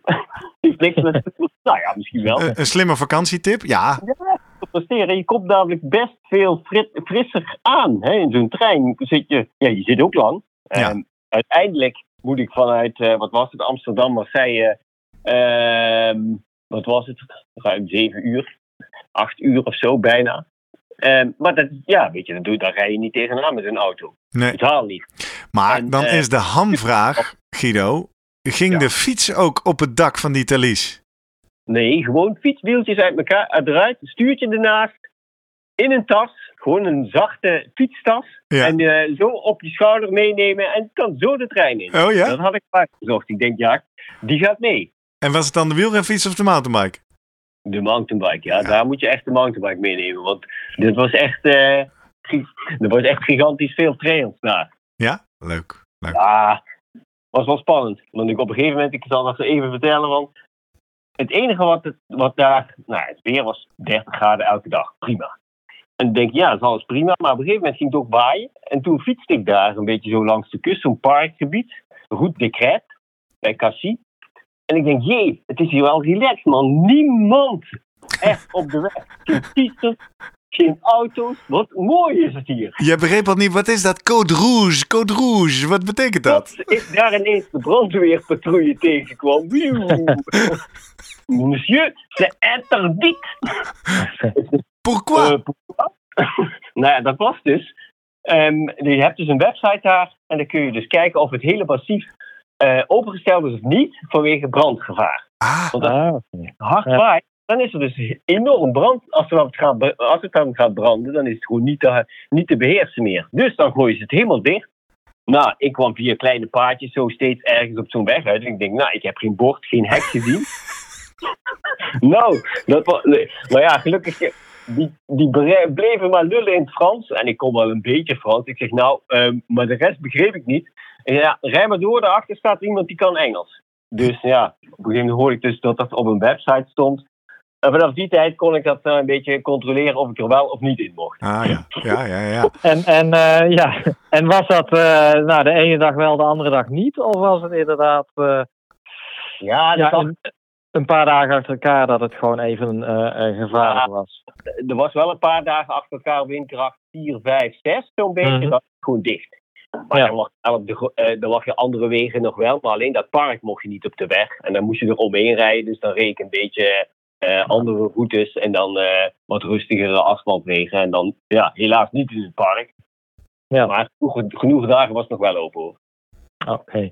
Heeft niks met. Nou ja, misschien wel. Een, een slimme vakantietip. Ja, presteren. Je komt namelijk best veel frit- frisser aan. Hè? In zo'n trein zit je, ja, je zit ook lang. Ja. Ehm, uiteindelijk moet ik vanuit, eh, wat was het, Amsterdam, Marseille, ehm, wat was het, ruim zeven uur, acht uur of zo bijna. Ehm, maar dat, ja, weet je, dat doe, daar rij je niet tegenaan met een auto. nee. Totaal niet. Maar En, dan eh, is de hamvraag, Guido. Ging Ja. de fiets ook op het dak van die Thalys? Nee, gewoon fietswieltjes uit elkaar, eruit, stuurtje ernaast, in een tas, gewoon een zachte fietstas. Ja. En eh, zo op je schouder meenemen en kan zo de trein in. Oh ja? Dat had ik maar gezocht. Ik denk, ja, die gaat mee. En was het dan de wielrenfiets of de mountainbike? De mountainbike, ja, Ja. daar moet je echt de mountainbike meenemen. Want dit was echt, gi- er was echt gigantisch veel trails daar. Ja, leuk. leuk. Ja, was wel spannend. Want ik op een gegeven moment, ik zal dat even vertellen, want het enige wat, het, wat daar, nou, het weer was 30 graden elke dag, prima. En ik denk, ja, dat is alles prima. Maar op een gegeven moment ging het ook waaien. En toen fietste ik daar een beetje zo langs de kust, zo'n parkgebied. Route de Crête, bij Cassis. En ik denk, jee, het is hier wel relaxed, man. Niemand echt op de weg. Geen auto's. Wat mooi is het hier. Je begreep al niet, wat is dat? Code Rouge, Code Rouge, wat betekent dat? Tot ik daar ineens de brandweerpatrouille tegenkwam. Monsieur, c'est interdit. Pourquoi? Eh, pourquoi? nou ja, dat was dus. ehm, je hebt dus een website daar en dan kun je dus kijken of het hele massief eh, opengesteld is of niet vanwege brandgevaar. ah, Want als Ah, het hard waait, dan is er dus enorm brand. Als, wat gaat, als het dan gaat branden, dan is het gewoon niet te, niet te beheersen meer. Dus dan gooien ze het helemaal dicht. Nou, ik kwam via kleine paadjes zo steeds ergens op zo'n weg uit. En ik denk, nou, ik heb geen bord, geen hek gezien. nou, dat was... Maar ja, gelukkig, die, die bleven maar lullen in het Frans. En ik kon wel een beetje Frans. Ik zeg, nou, ehm, maar de rest begreep ik niet. Ja, rij maar door, daarachter staat iemand die kan Engels. Dus ja, op een gegeven moment hoorde ik dus dat dat op een website stond. En vanaf die tijd kon ik dat eh, een beetje controleren of ik er wel of niet in mocht. ah ja, ja, ja, ja. En, en, eh, ja. en was dat eh, nou, de ene dag wel, de andere dag niet? Of was het inderdaad eh, Ja, ja, een, een paar dagen achter elkaar dat het gewoon even gevaarlijk Ja. was? er was wel een paar dagen achter elkaar windkracht 4, 5, 6 zo'n beetje. Mhm. Dat was gewoon dicht. Maar Ja. dan, lag, op de, dan lag je andere wegen nog wel. Maar alleen dat park mocht je niet op de weg. En dan moest je er omheen rijden. Dus dan reed ik een beetje eh, andere routes. En dan eh, wat rustigere asfaltwegen. En dan ja, helaas niet in het park. Ja. Maar genoeg, genoeg dagen was het nog wel open hoor. Oké.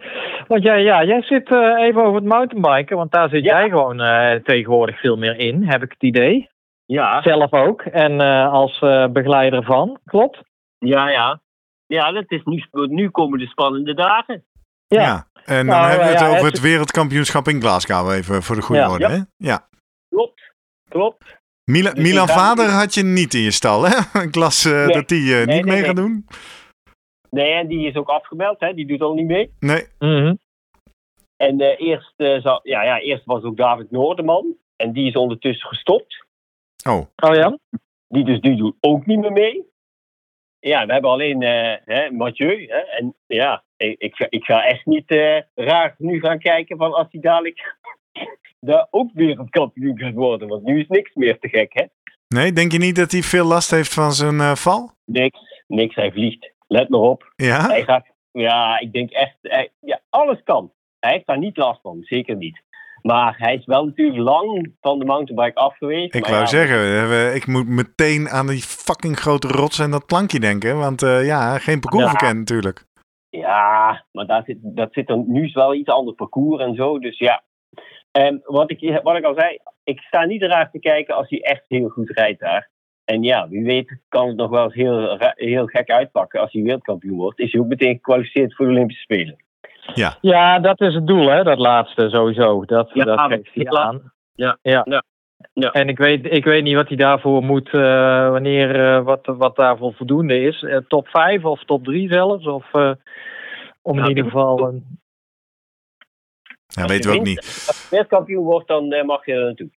Want jij, ja, jij zit eh, even over het mountainbiken, want daar zit Ja. jij gewoon eh, tegenwoordig veel meer in, heb ik het idee. Ja, Zelf ook. En eh, als eh, begeleider van, klopt? ja, ja. Ja, dat is nu, nu komen de spannende dagen. Ja. Ja. En dan Nou, hebben we het ja, over het- het wereldkampioenschap in Glasgow, even voor de goede Ja. orde. Hè? Ja. Klopt, klopt. Mila, Dus Milan Vader had je niet in je stal, hè? Ik las eh, Nee. dat die eh, Nee, niet nee, mee nee. gaat doen. Nee, en die is ook afgemeld. Hè. Die doet al niet mee. Nee. Mhm. En eh, eerst, eh, ja, ja, eerst was ook David Noorderman. En die is ondertussen gestopt. Oh, Oh ja? Die dus nu doet ook niet meer mee. ja, we hebben alleen eh, hè, Mathieu. Hè, en ja, ik, ik, ga, ik ga echt niet eh, raar nu gaan kijken van als hij dadelijk daar ook wereldkampioen gaat worden. Want nu is niks meer te gek, hè? Nee, denk je niet dat hij veel last heeft van zijn eh, val? Niks, niks. Hij vliegt. Let maar op. Ja? Hij gaat, ja, ik denk echt, hij- ja, alles kan. Hij heeft daar niet last van, zeker niet. Maar hij is wel natuurlijk lang van de mountainbike af geweest. Ik wou ja, zeggen, ik moet meteen aan die fucking grote rots en dat plankje denken. Want eh, ja, geen parcours Ja. verkend natuurlijk. Ja, maar daar zit, dat zit er nu is wel iets ander parcours en zo. Dus ja. En wat ik, wat ik al zei, ik sta niet raar te kijken als hij echt heel goed rijdt daar. En ja, wie weet kan het nog wel eens heel, heel gek uitpakken. Als hij wereldkampioen wordt, is hij ook meteen gekwalificeerd voor de Olympische Spelen. Ja, dat is het doel, hè, dat laatste sowieso. Dat, Ja, dat geeft hij ja. aan. Ja, ja. ja, ja. En ik weet, ik weet niet wat hij daarvoor moet, eh, wanneer, eh, wat, wat daarvoor voldoende is. Eh, top 5 of top 3 zelfs? Of eh, om in ieder geval. een- Ja, Als weten je we ook niet. Als je wereldkampioen wordt, dan eh, mag je er naartoe.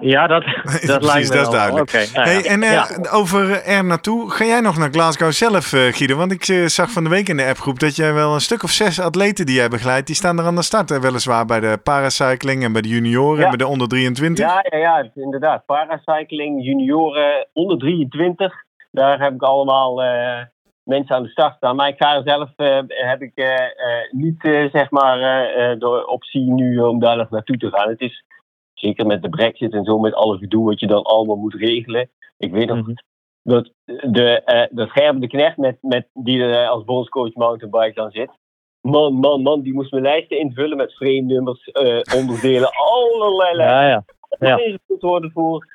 ja, dat, dat Precies, lijkt me dat is duidelijk. Oké, nou ja. Hey, en eh, Ja. over er naartoe, ga jij nog naar Glasgow zelf, eh, Guido? Want ik eh, zag van de week in de appgroep dat jij wel een stuk of zes atleten die jij begeleidt, die staan er aan de start. Hè? Weliswaar bij de paracycling en bij de junioren en bij de onder 23. Ja, ja, ja, inderdaad. Paracycling, junioren, onder 23. Daar heb ik allemaal eh, mensen aan de start staan. Maar ik ga er zelf, eh, heb ik eh, eh, niet zeg maar de optie nu om daar nog naartoe te gaan. Het is zeker met de brexit en zo, met alle gedoe wat je dan allemaal moet regelen. Ik weet nog Mhm. dat de, eh de Knecht, met, met, die er als bondscoach mountainbike dan zit. Man, man, man, die moest mijn lijsten invullen met frame-nummers, onderdelen, allerlei lijsten ja, ja. Ja. worden voor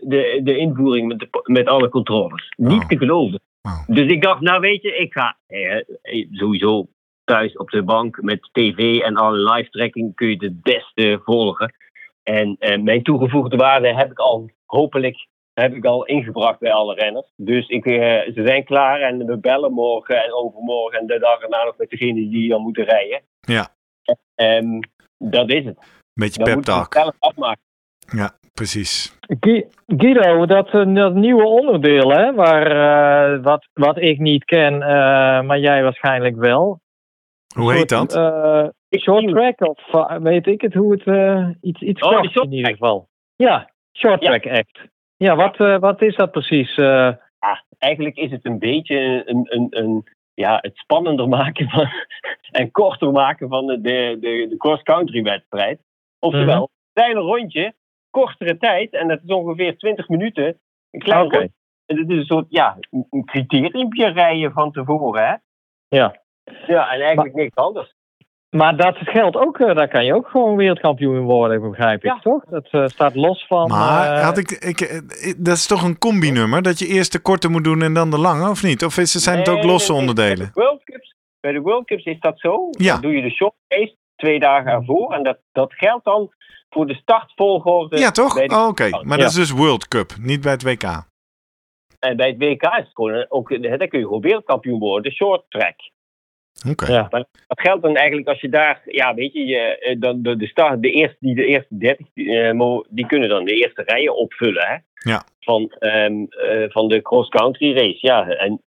de, de invoering met, de, met alle controles. Niet Oh. te geloven. Oh. Dus ik dacht, nou weet je, ik ga eh, eh, sowieso thuis op de bank met tv en alle live tracking kun je het het beste volgen. En eh, mijn toegevoegde waarde heb ik al, hopelijk, heb ik al ingebracht bij alle renners. Dus ik, eh, ze zijn klaar en we bellen morgen en overmorgen en de dag erna nog met degene die dan moeten rijden. Ja. En dat is het. Beetje Dan pep talk. het zelf afmaken. Ja, precies. Gu- Guido, dat, eh, dat nieuwe onderdeel, hè, waar, eh, wat, wat ik niet ken, eh, maar jij waarschijnlijk wel. Hoe heet dat? Eh, short track of weet ik het hoe het eh, iets iets Oh, short in ieder geval. Ja, short Ja. track act. Ja, wat, eh, wat is dat precies? eigenlijk is het een beetje een, een, een, ja, het spannender maken van, en korter maken van de, de, de, de cross-country wedstrijd. Oftewel, Mhm. een kleine rondje, kortere tijd, en dat is ongeveer 20 minuten. Een klein. En dat is een soort ja, een- criteriumpje rijden van tevoren. Hè? Ja. Ja, en eigenlijk niks anders. Maar dat geldt ook, eh, daar kan je ook gewoon wereldkampioen worden, begrijp ik, Ja. toch? Dat eh, staat los van. Maar eh, had ik, ik, dat is toch een combinummer? Dat je eerst de korte moet doen en dan de lange, of niet? Of is, zijn het ook losse onderdelen? Bij de World Cups, bij de World Cups is dat zo. Ja. Dan doe je de short race twee dagen ervoor. En dat, dat geldt dan voor de startvolgorde. Ja, toch? de- Oh, Oké, maar Ja. dat is dus World Cup, niet bij het WK. En bij het WK is het gewoon ook, hè, dan kun je gewoon wereldkampioen worden, de short track. Oké. Ja. Maar dat geldt dan eigenlijk als je daar, ja, weet je, je eh, dan de, de, start, de, eerste, die, de eerste 30, eh, mo- die kunnen dan de eerste rijen opvullen, hè? Ja. Van, ehm, eh, van de cross-country race, ja. En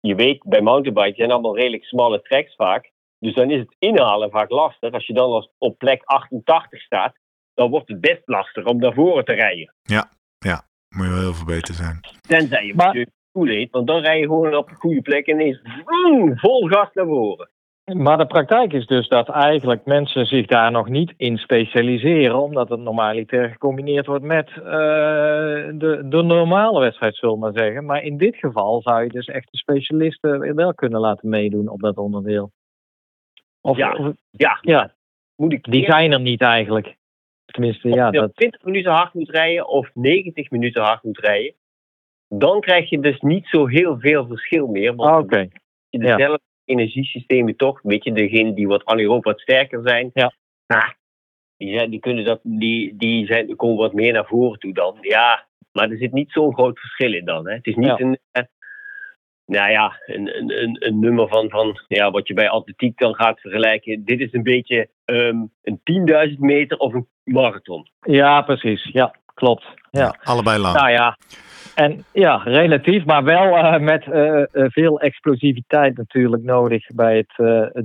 je weet, bij mountainbike zijn allemaal redelijk smalle tracks vaak. Dus dan is het inhalen vaak lastig. Als je dan als op plek 88 staat, dan wordt het best lastig om naar voren te rijden. Moet je wel heel veel beter zijn. Tenzij je Maar- maar, koel eet, want dan rij je gewoon op de goede plek en ineens vroom, vol gas naar voren. Maar de praktijk is dus dat eigenlijk mensen zich daar nog niet in specialiseren, omdat het normaliter gecombineerd wordt met eh, de, de normale wedstrijd, zullen we maar zeggen. Maar in dit geval zou je dus echt de specialisten wel kunnen laten meedoen op dat onderdeel. Of, Ja. of- Ja, ja moet ik die zijn er niet eigenlijk. Tenminste, ja, Als je dat, 20 minuten hard moet rijden of 90 minuten hard moet rijden, dan krijg je dus niet zo heel veel verschil meer. Want Ah, oké. je ja. dezelfde energiesystemen toch, weet je, degene die wat anaerob wat sterker zijn, Ja. nou, die, zijn, die, kunnen dat, die, die zijn, die komen wat meer naar voren toe dan. Ja, maar er zit niet zo'n groot verschil in dan. Hè. Het is niet Ja. een, nou ja, een, een, een, een nummer van, van ja, wat je bij atletiek dan gaat vergelijken. Dit is een beetje ehm, een 10.000 meter of een marathon. Ja, precies. Ja, klopt. Ja. allebei lang. Nou ja, en ja, relatief, maar wel uh, met uh, veel explosiviteit natuurlijk nodig bij het,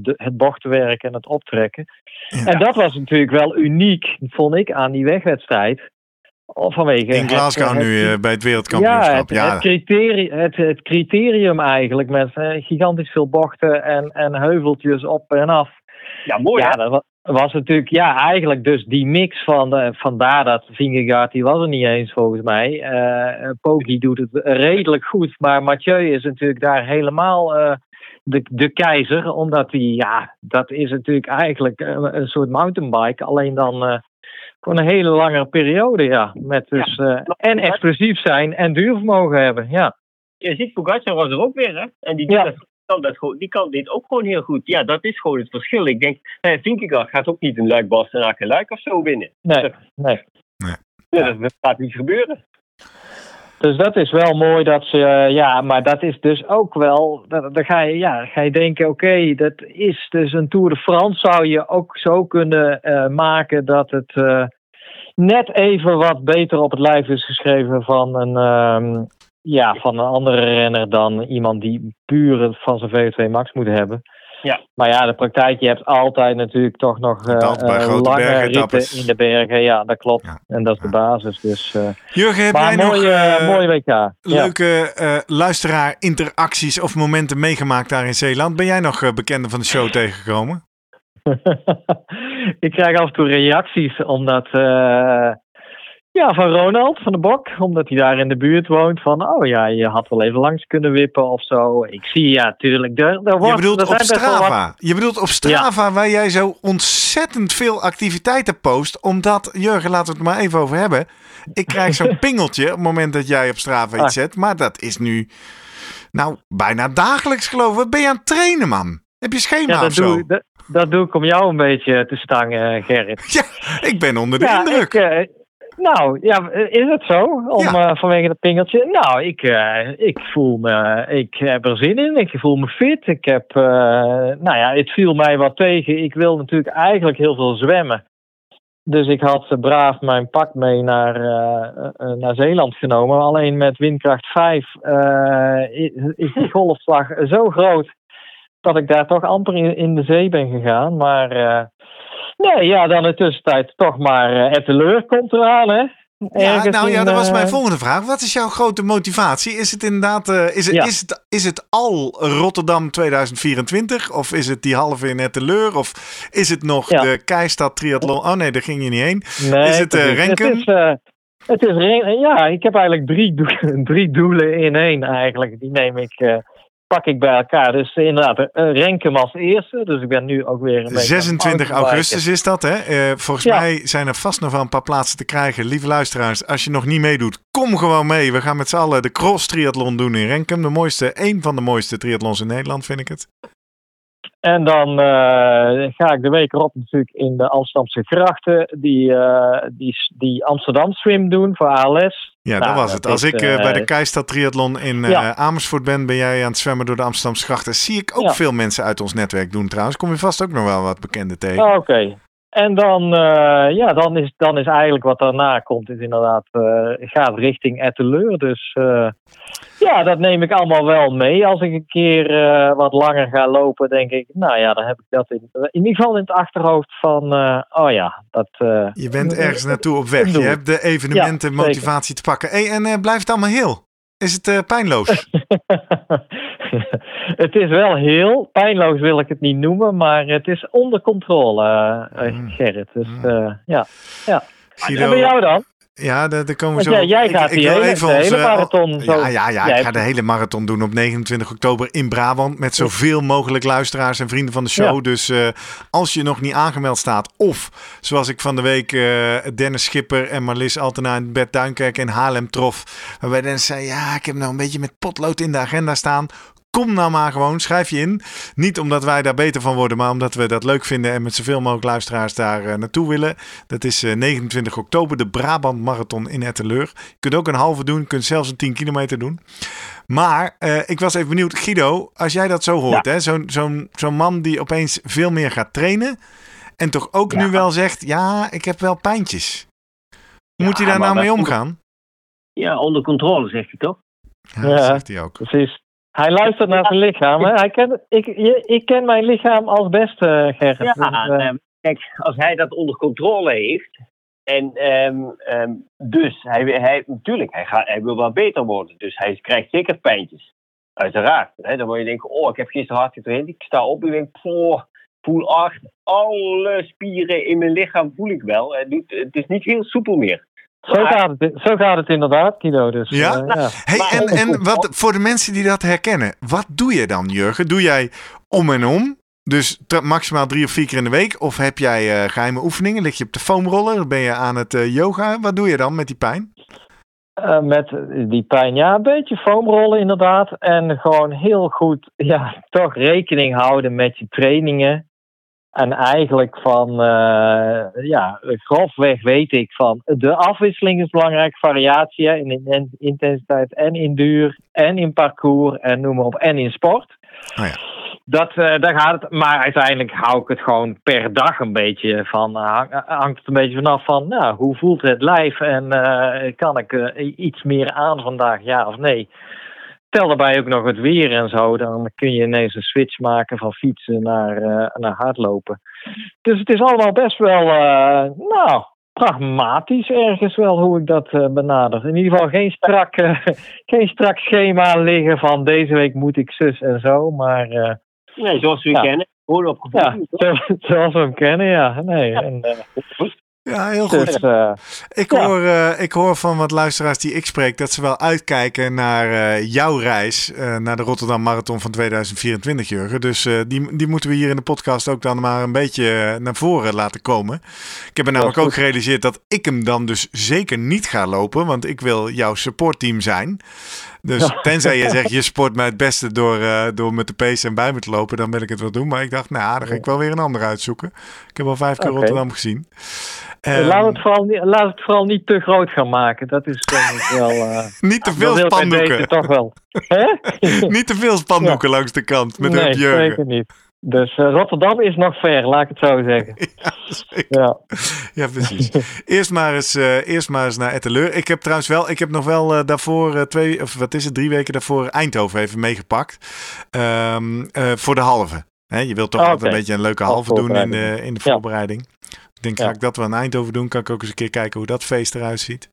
de, het bochtwerk en het optrekken. Ja. En dat was natuurlijk wel uniek, vond ik, aan die wegwedstrijd. Vanwege In Glasgow het, nu het, bij het wereldkampioenschap. Ja, het, ja. Het, criterium, het, het criterium eigenlijk met gigantisch veel bochten en, en heuveltjes op en af. Ja, mooi. Ja, dat was, natuurlijk, ja, eigenlijk dus die mix van, de, vandaar dat Vingegaard, die was er niet eens volgens mij. Uh, Poggi doet het redelijk goed, maar Mathieu is natuurlijk daar helemaal uh, de, de keizer, omdat hij, ja, dat is natuurlijk eigenlijk een, een soort mountainbike, alleen dan uh, voor een hele lange periode, ja. Met dus, ja, en explosief zijn en duurvermogen hebben, ja. Je ziet, Pogacar was er ook weer, hè? En die ja. kan dat gewoon, die kan dit ook gewoon heel goed. Ja, dat is gewoon het verschil. Ik denk, eh, Vinkegaard gaat ook niet een luik Bastenaken luik of zo winnen. Nee, nee. nee. Ja, dat gaat niet gebeuren. Dus dat is wel mooi dat ze, uh, ja, maar dat is dus ook wel, dan ga je, ja, ga je denken, oké, dat is dus een Tour de France, zou je ook zo kunnen uh, maken dat het uh, net even wat beter op het lijf is geschreven van een, um, ja, van een andere renner dan iemand die puur van zijn VO2 max moet hebben. Ja. Maar ja, de praktijk, je hebt altijd natuurlijk toch nog uh, lange ritten in de bergen. Ja, dat klopt. Ja. En dat is de basis. Dus, uh, Jurgen, heb jij mooie, nog uh, mooie WK. leuke luisteraar-interacties of momenten meegemaakt daar in Zeeland? Ben jij nog bekende van de show tegengekomen? ik krijg af en toe reacties, omdat ja, van Ronald van de Bok, omdat hij daar in de buurt woont. Van, oh ja, je had wel even langs kunnen wippen of zo. Ik zie, ja, natuurlijk. Er, er wordt, je bedoelt op Strava. Je bedoelt op Strava, ja. waar jij zo ontzettend veel activiteiten post. Omdat, Jurgen, laten we het maar even over hebben. Ik krijg zo'n pingeltje op het moment dat jij op Strava iets ah. zet. Maar dat is nu, nou, bijna dagelijks geloof ik. Wat ben je aan het trainen, man? Heb je schema ja, dat of zo? Doe, dat, dat, doe ik om jou een beetje te stangen, Gerrit. Ja, ik ben onder de ja, indruk. Ik, uh, nou, ja, is het zo? Om, ja. uh, vanwege het pingeltje? Nou, ik, uh, ik voel me, ik heb er zin in. Ik voel me fit. Ik heb, uh, nou ja, het viel mij wat tegen. Ik wil natuurlijk eigenlijk heel veel zwemmen. Dus ik had braaf mijn pak mee naar, naar Zeeland genomen. Alleen met windkracht 5 is die golfslag zo groot dat ik daar toch amper in, in de zee ben gegaan. Maar Nee, ja, dan in de tussentijd toch maar Etteleur komt eraan, hè? Ja, nou ja, dat was mijn volgende vraag. Wat is jouw grote motivatie? Is het inderdaad, uh, is, het, ja. is, het, is het al Rotterdam 2024? Of is het die halve in Etteleur? Of is het nog ja. de Keistad Triathlon? Oh nee, daar ging je niet heen. Nee, is het uh, Renken? Het is, uh, het is, ja, ik heb eigenlijk drie, do drie doelen in één eigenlijk. Die neem ik pak ik bij elkaar. Dus inderdaad, uh, Renkum als eerste. Dus ik ben nu ook weer een 26 augustus is dat, hè? Uh, volgens ja. mij zijn er vast nog wel een paar plaatsen te krijgen. Lieve luisteraars, als je nog niet meedoet, kom gewoon mee. We gaan met z'n allen de cross triathlon doen in Renkum. De mooiste, een van de mooiste triathlons in Nederland, vind ik het. En dan uh, ga ik de week erop natuurlijk in de Amsterdamse grachten die, uh, die, die Amsterdam Swim doen voor ALS. Ja, nou, dat was het. Als ik uh, bij de Keistad Triathlon in ja. Amersfoort ben, ben jij aan het zwemmen door de Amsterdamse grachten. Zie ik ook ja. veel mensen uit ons netwerk doen trouwens. Kom je vast ook nog wel wat bekenden tegen. Oh, Oké. Okay. En dan, ja, dan, is, dan is eigenlijk wat daarna komt, is inderdaad, gaat richting Etteleur. Dus ja, dat neem ik allemaal wel mee. Als ik een keer wat langer ga lopen, denk ik, nou ja, dan heb ik dat in, in ieder geval in het achterhoofd van, oh ja, dat... je bent ergens naartoe op weg. Je hebt de evenementen ja, motivatie te pakken. Hey, en blijft het allemaal heel? Is het pijnloos? het is wel heel, pijnloos wil ik het niet noemen, maar het is onder controle, mm. Gerrit. Dus uh, ja. ja. Guido, en bij jou dan? Ja, daar komen we zo. Ja, jij gaat ik, hele, even de hele onze, marathon. Zo, ja, ja, ja ik ga de hele marathon doen op 29 oktober in Brabant. Met zoveel mogelijk luisteraars en vrienden van de show. Ja. Dus uh, als je nog niet aangemeld staat. Of zoals ik van de week uh, Dennis Schipper en Marlis Altena in Bert Duinkerk in Haarlem trof. Waarbij Dennis zei: Ja, ik heb nou een beetje met potlood in de agenda staan. Kom nou maar gewoon, schrijf je in. Niet omdat wij daar beter van worden, maar omdat we dat leuk vinden en met zoveel mogelijk luisteraars daar uh, naartoe willen. Dat is uh, 29 oktober, de Brabant Marathon in Etteleur. Je kunt ook een halve doen, je kunt zelfs een 10 kilometer doen. Maar uh, ik was even benieuwd, Guido, als jij dat zo hoort, ja. zo'n zo zo man die opeens veel meer gaat trainen en toch ook ja. nu wel zegt, ja, ik heb wel pijntjes. Hoe moet hij daar nou mee omgaan? Ja, onder controle, zegt hij toch? Ja, Ja. dat zegt hij ook. Precies. Hij luistert naar zijn lichaam. Hè? Hij ken, ik, je- ik ken mijn lichaam als beste, Gerrit. Ja, Dus, eh, ehm, kijk, als hij dat onder controle heeft. En ehm, ehm, dus, hij, hij, natuurlijk, hij, gaat, hij wil wel beter worden. Dus hij krijgt zeker pijntjes. Uiteraard. Hè? Dan word je denken, oh, ik heb gisteren hard getraind. Ik sta op en denk, poh, voel acht. Alle spieren in mijn lichaam voel ik wel. Het, doet, het is niet heel soepel meer. Zo, gaat het, zo gaat het inderdaad, Guido. Dus, Ja? eh, ja. Hey, Maar en, en wat, voor de mensen die dat herkennen, wat doe je dan, Jurgen? Doe jij om en om? Dus maximaal drie of vier keer in de week? Of heb jij eh, geheime oefeningen? Lig je op de foamroller? Ben je aan het eh, yoga? Wat doe je dan met die pijn? Eh, met die pijn, ja, een beetje foamrollen inderdaad. En gewoon heel goed, ja, toch rekening houden met je trainingen. En eigenlijk van, eh, ja, grofweg weet ik van, de afwisseling is belangrijk, variatie in, in intensiteit en in duur en in parcours en noem maar op, en in sport. Oh ja. Dat, eh, daar gaat het, maar uiteindelijk hou ik het gewoon per dag een beetje van, eh, hang- hangt het een beetje vanaf van, nou, hoe voelt het lijf en kan ik iets meer aan vandaag, ja of nee. Tel daarbij ook nog het weer en zo, dan kun je ineens een switch maken van fietsen naar, eh, naar hardlopen. Dus het is allemaal best wel, eh, nou, pragmatisch ergens wel hoe ik dat eh, benader. In ieder geval geen strak, geen strak schema liggen van deze week moet ik zus en zo, maar... Nee, zoals we Ja. kennen. Gewoon op gevoel. ja, zoals we hem kennen, ja. Nee, en, Ja, heel goed. dus, eh, Ik, Ja. hoor, eh, ik hoor van wat luisteraars die ik spreek dat ze wel uitkijken naar eh, jouw reis naar de Rotterdam Marathon van 2024, Jurgen. Dus die, die moeten we hier in de podcast ook dan maar een beetje naar voren laten komen. Ik heb me namelijk ook gerealiseerd dat ik hem dan dus zeker niet ga lopen, want ik wil jouw supportteam zijn. Dus Ja. tenzij je zegt, je sport mij het beste door, eh, door met de pace en bij me te lopen, dan wil ik het wel doen. Maar ik dacht, nou, dan ga ik wel weer een ander uitzoeken. Ik heb al vijf keer. Rotterdam gezien. Ehm, laat, het vooral niet, laat het vooral niet te groot gaan maken. Dat is ik wel... eh, niet te veel spandoeken. toch wel. Niet te veel spandoeken langs de kant met nee, Jurgen. zeker niet. Dus eh, Rotterdam is nog ver, laat ik het zo zeggen. Ja. Ja. ja, precies. Eerst maar eens, eh, eerst maar eens naar Etteleur. Ik heb trouwens wel, ik heb nog wel eh, daarvoor twee, of wat is het, drie weken daarvoor Eindhoven even meegepakt. Ehm, eh, voor de halve. Je wilt toch Oh, altijd een beetje een leuke halve doen in de, voorbereiding. in de Ja. voorbereiding. Ik denk, ga ik dat wel in Eindhoven doen? Kan ik ook eens een keer kijken hoe dat feest eruit ziet.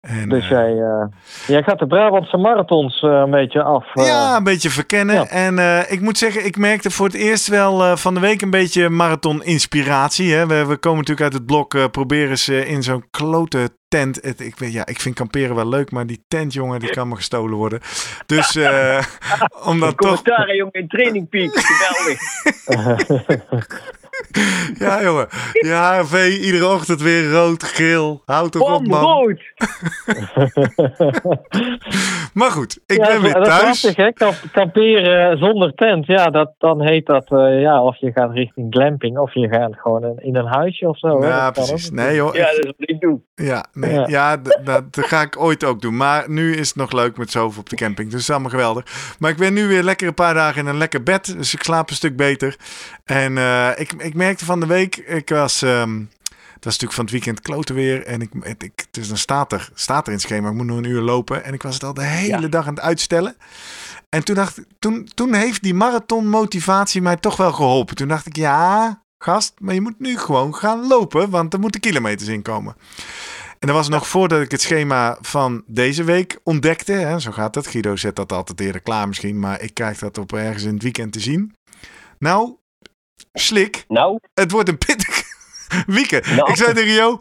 En, Dus eh, jij, eh, jij gaat de Brabantse marathons eh, een beetje af. Ja, een beetje verkennen. ja. En ik moet zeggen, ik merkte voor het eerst wel van de week een beetje marathon-inspiratie. Hè? We, we komen natuurlijk uit het blok, proberen ze in zo'n klote tent. Het, ik, weet, ja, ik vind kamperen wel leuk, maar die tent, jongen, die kan me gestolen worden. Dus om dan toch... Commentaar, jongen, in Training Peak. Geweldig. Ja, jongen. Ja, HRV, iedere ochtend weer rood, geel. Houd toch op, man. rood. Maar goed, ik ja, ben weer dat is thuis. hè? Kamp- kamperen zonder tent. Ja, dat, dan heet dat, eh, ja, of je gaat richting glamping, of je gaat gewoon in, in een huisje of zo. Ja, Dat precies. Nee, joh. Ja, ik- dat is wat ik doe. Ja, nee, ja. Dat, dat ga ik ooit ook doen. Maar nu is het nog leuk met zoveel op de camping. Dus het is allemaal geweldig. Maar ik ben nu weer lekker een paar dagen in een lekker bed. Dus ik slaap een stuk beter. En eh, ik, ik merkte van de week, ik was... ehm, het was natuurlijk van het weekend kloten weer. En ik, het, ik, dus dan staat er, staat er in het schema, ik moet nog een uur lopen. En ik was het al de hele Ja. dag aan het uitstellen. En toen, dacht, ik- toen, toen heeft die marathon motivatie mij toch wel geholpen. Toen dacht ik, ja, gast, maar je moet nu gewoon gaan lopen. Want er moeten kilometers in komen. En dat was nog voordat ik het schema van deze week ontdekte. Hè, zo gaat het. Guido zet dat altijd eerder klaar misschien. Maar ik krijg dat op ergens in het weekend te zien. Nou, slik. Nou, Het wordt een pittig weekend. Nou. Ik zei tegen Jo,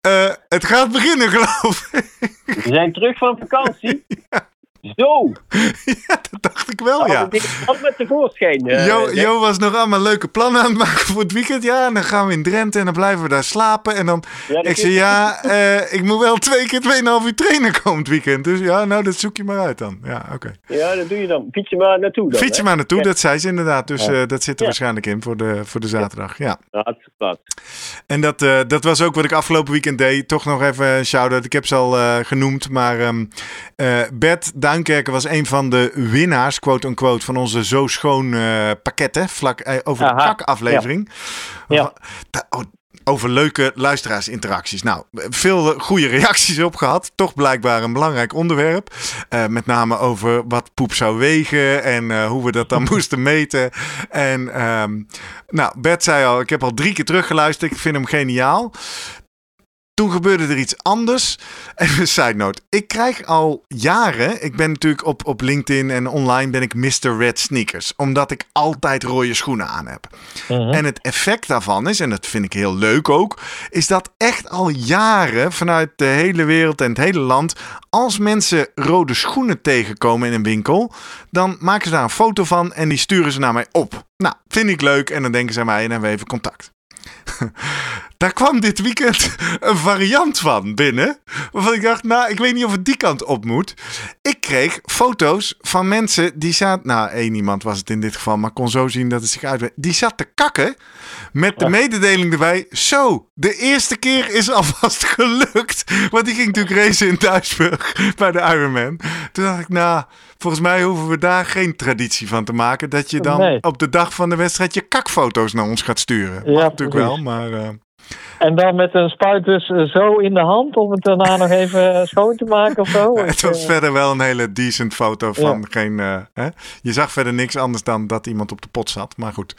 eh, het gaat beginnen geloof ik. we zijn terug van vakantie. Zo. ja, dat dacht ik wel, ja. dat kwam met tevoorschijn. eh, Jo, was nog allemaal leuke plannen aan het maken voor het weekend. Ja, en dan gaan we in Drenthe en dan blijven we daar slapen. En dan, Ja, dat ik zei, ja, eh, ik moet wel twee keer 2,5 uur trainen komend weekend. Dus ja, nou, dat zoek je maar uit dan. Ja, oké. Ja, dat doe je dan. Fiets je maar naartoe dan. Fiets je maar naartoe, Ja. dat zei ze inderdaad. Dus Ja. eh, dat zit er waarschijnlijk in voor de, voor de zaterdag. Ja. Laat. En dat, dat was ook wat ik afgelopen weekend deed. Toch nog even een shout-out. Ik heb ze al genoemd. Maar eh, Bert Duinkerken was een van de winnaars, quote-unquote, van onze Zo Schoon eh pakketten. Vlak eh, over de kakaflevering. Ja. Da- oh, over leuke luisteraarsinteracties. Nou, veel goede reacties op gehad. Toch blijkbaar een belangrijk onderwerp. Uh, met name over wat poep zou wegen en uh, hoe we dat dan moesten meten. En um, nou, Bert zei al, ik heb al drie keer teruggeluisterd. Ik vind hem geniaal. Toen gebeurde er iets anders. Even een side note. Ik krijg al jaren. Ik ben natuurlijk op, op LinkedIn en online ben ik Mr. Red Sneakers. Omdat ik altijd rode schoenen aan heb. Uh-huh. En het effect daarvan is, en dat vind ik heel leuk ook. Is dat echt al jaren vanuit de hele wereld en het hele land. Als mensen rode schoenen tegenkomen in een winkel. Dan maken ze daar een foto van en die sturen ze naar mij op. Nou, vind ik leuk. En dan denken ze aan mij en hebben we even contact. Daar kwam dit weekend een variant van binnen. Waarvan ik dacht, nou, ik weet niet of het die kant op moet. Ik kreeg foto's van mensen die zaten. Nou, één iemand was het in dit geval, maar kon zo zien dat het zich uit. Die zat te kakken. Met de mededeling erbij. Zo, de eerste keer is alvast gelukt. Want die ging natuurlijk racen in Duisburg bij de Ironman. Toen dacht ik, nou, volgens mij hoeven we daar geen traditie van te maken. Dat je dan op de dag van de wedstrijd je kakfoto's naar ons gaat sturen. Ja, natuurlijk wel, maar. Uh, en dan met een spuit dus eh, zo in de hand om het daarna nog even eh, schoon te maken of zo? het was verder wel een hele decent foto van geen... hè? Je zag verder niks anders dan dat iemand op de pot zat. Maar goed,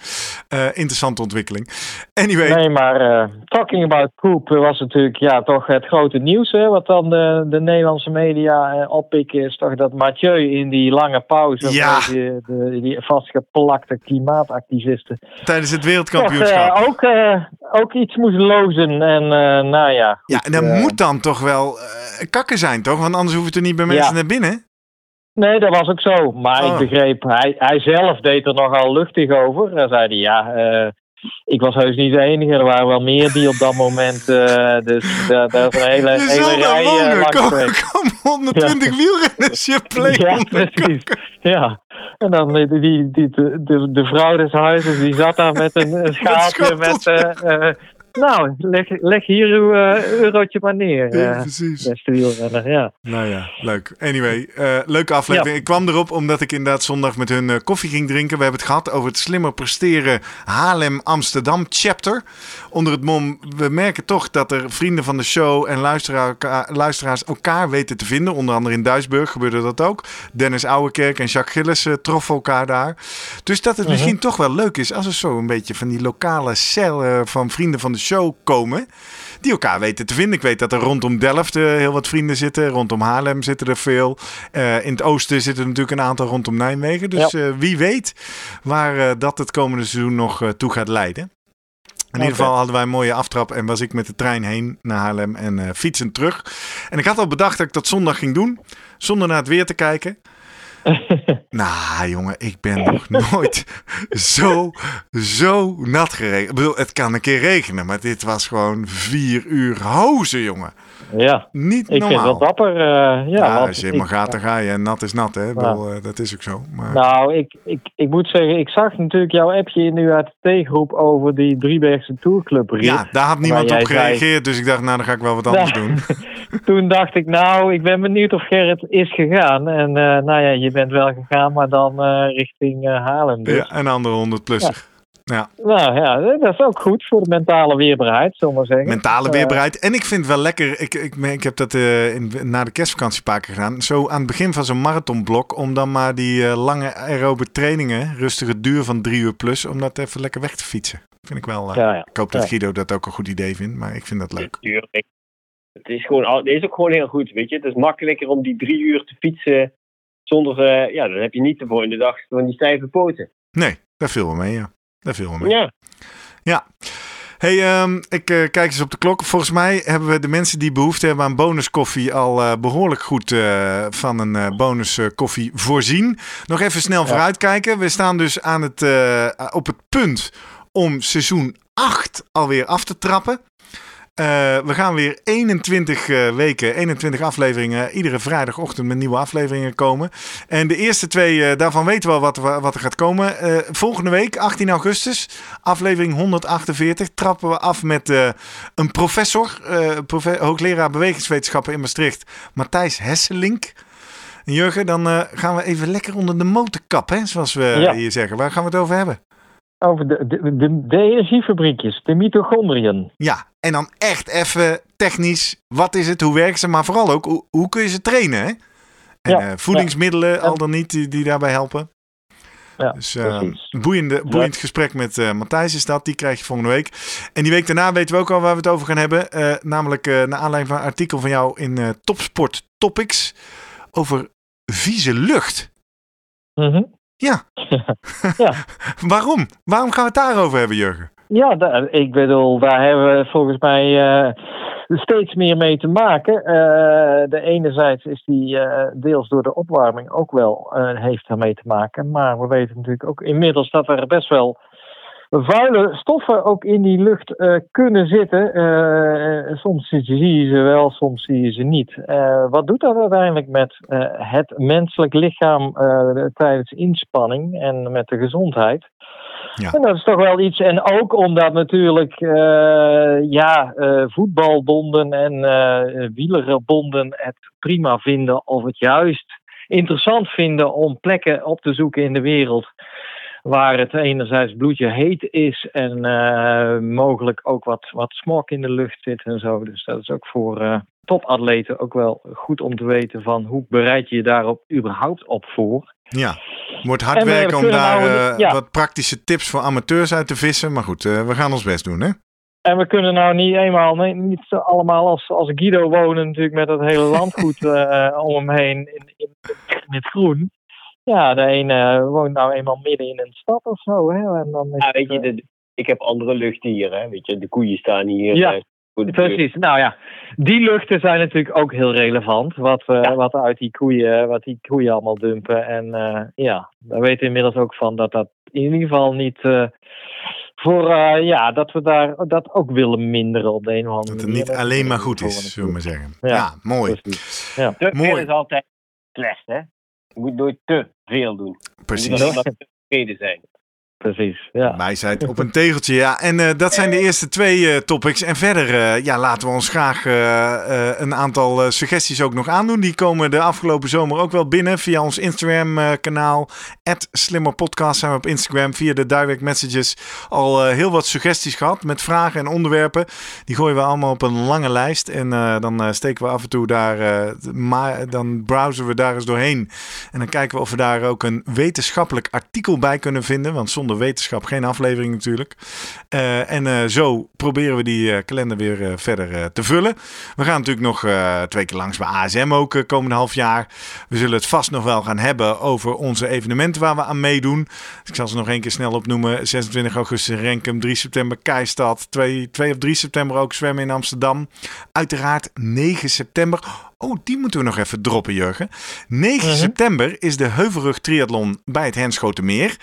interessante ontwikkeling. Anyway. Nee, maar talking about poop was natuurlijk ja, toch het grote nieuws. Hè, wat dan de, de Nederlandse media oppikken is toch dat Mathieu in die lange pauze... Ja. Die, de, die vastgeplakte klimaatactivisten... Tijdens het wereldkampioenschap. Toch, ook, ook iets moest lozen. En uh, nou ja. ja, en dat uh, moet dan toch wel uh, kakken zijn, toch? Want anders hoef je er niet bij mensen ja. naar binnen. Nee, dat was ook zo. Maar oh. ik begreep, hij, hij zelf deed er nogal luchtig over. Hij zei hij, ja, ik was heus niet de enige. Er waren wel meer die op dat moment. dus daar is een hele, je hele rij uh, kom, kom 120 ja. wielrenners je pleeg Ja, precies. Ja. En dan die, die, die, de, de vrouw des huizes, die zat daar met een, een schaaltje met... Uh, nou, leg, leg hier uw uh, eurotje maar neer. Ja, uh, precies. Beste wielrenner, ja. Nou ja, leuk. Anyway, uh, leuke aflevering. Ja. Ik kwam erop omdat ik inderdaad zondag met hun koffie ging drinken. We hebben het gehad over het slimmer presteren Haarlem-Amsterdam chapter. Onder het mom, we merken toch dat er vrienden van de show en luisteraar, luisteraars elkaar weten te vinden. Onder andere in Duisburg gebeurde dat ook. Dennis Ouwekerk en Jacques Gillis troffen elkaar daar. Dus dat het -huh. misschien toch wel leuk is als er zo een beetje van die lokale cel van vrienden van de show komen. Die elkaar weten te vinden. Ik weet dat er rondom Delft uh, heel wat vrienden zitten. Rondom Haarlem zitten er veel. Uh, in het oosten zitten er natuurlijk een aantal rondom Nijmegen. Dus ja. uh, wie weet waar dat het komende seizoen nog toe gaat leiden. In ieder geval hadden wij een mooie aftrap en was ik met de trein heen naar Haarlem en fietsen terug. En ik had al bedacht dat ik dat zondag ging doen, zonder naar het weer te kijken. nou, jongen, ik ben nog nooit zo, zo nat geregend. Ik bedoel, het kan een keer regenen, maar dit was gewoon vier uur hozen, jongen. Ja, niet ik normaal. vind het dapper. Uh, ja, ja als je helemaal gaat, dan ga je. En nat is nat, hè? Bedoel, uh, dat is ook zo. Maar... Nou, ik, ik, ik moet zeggen, ik zag natuurlijk jouw appje in uw ATT-groep over die Driebergse Tourclub. Ja, daar had niemand op gereageerd, zei... dus ik dacht, nou, dan ga ik wel wat anders doen. Toen dacht ik, nou, ik ben benieuwd of Gerrit is gegaan. En uh, nou ja, je bent wel gegaan, maar dan richting Haarlem. Dus. Ja, een andere 100 plusser. Ja. Ja. Nou ja, dat is ook goed voor de mentale weerbaarheid, zullen we maar zeggen. Mentale weerbaarheid. En ik vind het wel lekker, ik, ik, ik heb dat uh, in, na de kerstvakantie een paar keer gedaan. Zo aan het begin van zo'n marathonblok, om dan maar die uh, lange aerobe trainingen, rustige duur van drie uur plus, om dat even lekker weg te fietsen. Vind ik wel. Uh, ja, ja. Ik hoop dat Guido dat ook een goed idee vindt, maar ik vind dat leuk. Het is, gewoon, het is ook gewoon heel goed, weet je. Het is makkelijker om die drie uur te fietsen zonder, ja, dan heb je niet de volgende dag van die stijve poten. Nee, daar viel we mee, ja. Daar viel we mee. Ja. Ja. Hey, um, ik uh, kijk eens op de klok. Volgens mij hebben we de mensen die behoefte hebben aan bonuskoffie al uh, behoorlijk goed uh, van een bonuskoffie voorzien. Nog even snel ja. vooruitkijken. We staan dus aan het, op het punt om seizoen 8 alweer af te trappen. Uh, we gaan weer 21 uh, weken, 21 afleveringen, iedere vrijdagochtend met nieuwe afleveringen komen. En de eerste twee, uh, daarvan weten we al wat, wat er gaat komen. volgende week, 18 augustus, aflevering 148, trappen we af met een professor, profe hoogleraar bewegingswetenschappen in Maastricht, Matthijs Hesselink. En Jurgen, dan gaan we even lekker onder de motor kappen, zoals we ja. hier zeggen. Waar gaan we het over hebben? Over de, de, de, de energiefabriekjes, de mitochondriën. Ja, en dan echt even technisch, wat is het, hoe werken ze, maar vooral ook, hoe, hoe kun je ze trainen, hè? En Ja, eh, voedingsmiddelen, ja. al dan niet, die, die daarbij helpen. Ja, Dus precies. boeiende, boeiend gesprek met eh, Matthijs is dat. Die krijg je volgende week. En die week daarna weten we ook al waar we het over gaan hebben. namelijk naar aanleiding van een artikel van jou in Topsport Topics over vieze lucht. Mhm. Ja. Ja. Waarom? Waarom gaan we het daarover hebben, Jurgen? Ja, ik bedoel, daar hebben we volgens mij eh, steeds meer mee te maken. Eh, de enerzijds is die eh, deels door de opwarming ook wel heeft daarmee te maken. Maar we weten natuurlijk ook inmiddels dat er best wel vuile stoffen ook in die lucht eh, kunnen zitten. Eh, soms zie je ze wel, soms zie je ze niet. Eh, wat doet dat uiteindelijk met het menselijk lichaam tijdens inspanning en met de gezondheid? Ja. En dat is toch wel iets. En ook omdat natuurlijk ja, voetbalbonden en wielerbonden het prima vinden of het juist interessant vinden om plekken op te zoeken in de wereld waar het enerzijds bloedje heet is en eh, mogelijk ook wat, wat smog in de lucht zit en zo. Dus dat is ook voor eh, topatleten ook wel goed om te weten van hoe bereid je je daarop überhaupt op voor. Ja, wordt hard En we werken om daar nou eh, ja. wat praktische tips voor amateurs uit te vissen. Maar goed, eh, we gaan ons best doen, hè? En we kunnen nou niet eenmaal, nee, niet allemaal als, als Guido wonen natuurlijk met het hele landgoed eh, om hem heen in, in, in het groen. Ja, de ene woont nou eenmaal midden in een stad of zo. Hè? En dan is Ja, het, weet je, eh, de, ik heb andere luchtdieren, hè, weet je. De koeien staan hier. Ja, eh. Precies. Nou ja, die luchten zijn natuurlijk ook heel relevant. Wat, eh, Ja. wat uit die koeien, wat die koeien allemaal dumpen. En eh, ja, we weten inmiddels ook van dat dat in ieder geval niet eh, voor eh, ja, dat we daar dat ook willen minderen op de een of andere Dat het manier. niet alleen maar goed is, zullen we maar zeggen. Ja, Ja, mooi. Precies. Ja. Te Mooi. is altijd slecht, hè. Je moet nooit te veel doen. Je moet Precies. alleen maar tevreden zijn. Precies. Ja. Op een tegeltje, ja. En eh, dat zijn de eerste twee eh, topics. En verder ja, ja, laten we ons graag eh, eh, een aantal eh, suggesties ook nog aandoen. Die komen de afgelopen zomer ook wel binnen via ons Instagram-kanaal. Slimmerpodcast zijn we op Instagram. Via de direct messages al eh, heel wat suggesties gehad met vragen en onderwerpen. Die gooien we allemaal op een lange lijst. En eh, dan eh, steken we af en toe daar, eh, maar dan browsen we daar eens doorheen. En dan kijken we of we daar ook een wetenschappelijk artikel bij kunnen vinden. Want zonder wetenschap geen aflevering natuurlijk. Eh, en eh, zo proberen we die eh, kalender weer verder te vullen. We gaan natuurlijk nog twee keer langs bij ASM ook komende half jaar. We zullen het vast nog wel gaan hebben over onze evenementen waar we aan meedoen. Ik zal ze nog één keer snel opnoemen. 26 augustus Renkum, 3 september Keistad, 2, 2 of 3 september ook zwemmen in Amsterdam. Uiteraard 9 september. Oh, die moeten we nog even droppen, Jurgen. 9 Mhm. september is de Heuvelrug Triathlon bij het Henschotenmeer.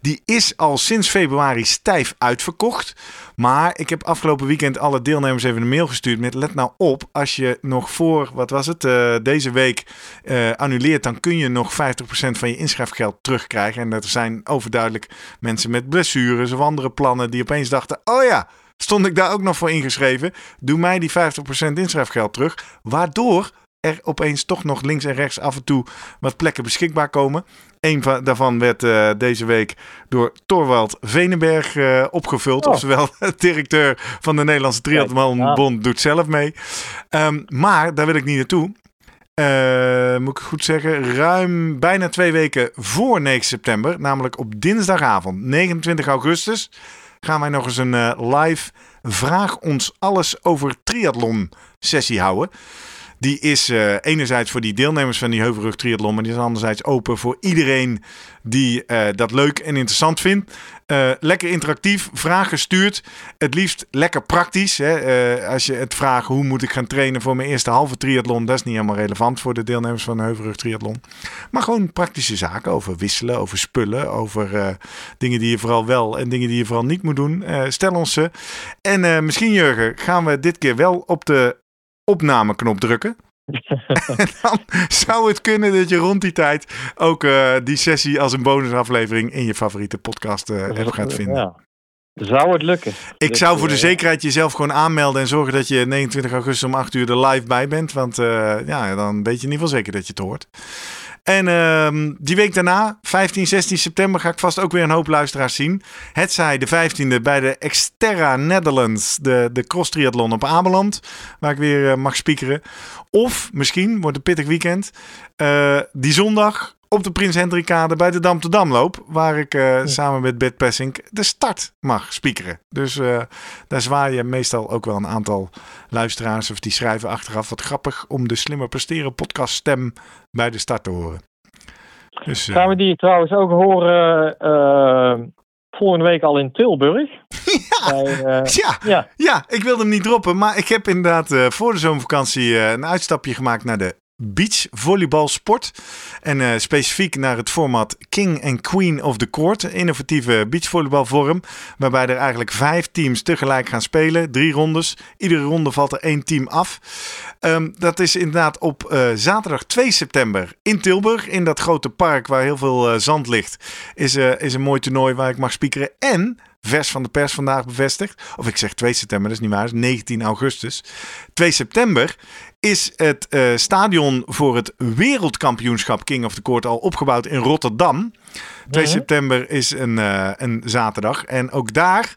Die is al sinds februari stijf uitverkocht. Maar ik heb afgelopen weekend alle deelnemers even een mail gestuurd met let nou op, als je nog voor, wat was het, eh, deze week eh, annuleert, dan kun je nog 50% van je inschrijfgeld terugkrijgen. En dat zijn overduidelijk mensen met blessures of andere plannen die opeens dachten, oh ja, stond ik daar ook nog voor ingeschreven? Doe mij die 50% inschrijfgeld terug. Waardoor er opeens toch nog links en rechts af en toe wat plekken beschikbaar komen. Een van, daarvan werd eh, deze week door Torwald Venenberg eh, opgevuld. Oh. Oftewel, directeur van de Nederlandse Triathlonbond doet zelf mee. Ehm, maar daar wil ik niet naartoe. Eh, moet ik goed zeggen, ruim bijna twee weken voor 9 september, namelijk op dinsdagavond 29 augustus, gaan wij nog eens een live Vraag ons alles over triathlon sessie houden. Die is eh, enerzijds voor die deelnemers van die Heuvelrug Triathlon, maar die is anderzijds open voor iedereen die eh, dat leuk en interessant vindt. Eh, lekker interactief, vragen stuurt. Het liefst lekker praktisch. Hè? Als je het vraagt hoe moet ik gaan trainen voor mijn eerste halve triathlon, dat is niet helemaal relevant voor de deelnemers van de Heuvelrug Triathlon. Maar gewoon praktische zaken over wisselen, over spullen, over dingen die je vooral wel en dingen die je vooral niet moet doen. Stel ons ze. En misschien, Jurgen, gaan we dit keer wel op de opnameknop drukken. en dan zou het kunnen dat je rond die tijd ook eh, die sessie als een bonusaflevering in je favoriete podcast app gaat vinden. Ja. Zou het lukken? Ik Dus, zou voor de eh, zekerheid jezelf gewoon aanmelden en zorgen dat je 29 augustus om 8 uur er live bij bent. Want ja, dan weet je in ieder geval zeker dat je het hoort. En ehm, die week daarna, 15, 16 september, ga ik vast ook weer een hoop luisteraars zien. Het zij de 15e bij de Exterra Netherlands, de, de cross triathlon op Ameland, waar ik weer uh, mag speakeren. Of misschien, wordt een pittig weekend, uh, die zondag op de Prins Hendrikade bij de Dam te Damloop. Waar ik uh, ja. samen met Bert Passink de start mag speakeren. Dus uh, daar zwaai je meestal ook wel een aantal luisteraars. Of die schrijven achteraf wat grappig om de Slimmer Presteren podcast stem bij de start te horen. Dus, uh, Gaan we die trouwens ook horen volgende week al in Tilburg? Ja, Bij, ja, ja, ja. ik wilde hem niet droppen. Maar ik heb inderdaad voor de zomervakantie een uitstapje gemaakt naar de beachvolleybalsport. En uh, specifiek naar het format King and Queen of the Court. Een innovatieve beachvolleybalvorm. Waarbij er eigenlijk vijf teams tegelijk gaan spelen. Drie rondes. Iedere ronde valt er één team af. Um, dat is inderdaad op uh, zaterdag 2 september in Tilburg. In dat grote park waar heel veel uh, zand ligt. Is, is een mooi toernooi waar ik mag speakeren. En vers van de pers vandaag bevestigd. Of ik zeg 2 september, dat is niet waar, dat is 19 augustus. 2 september is het uh, stadion voor het wereldkampioenschap King of the Court al opgebouwd in Rotterdam. 2 mm-hmm. september is een, uh, een zaterdag. En ook daar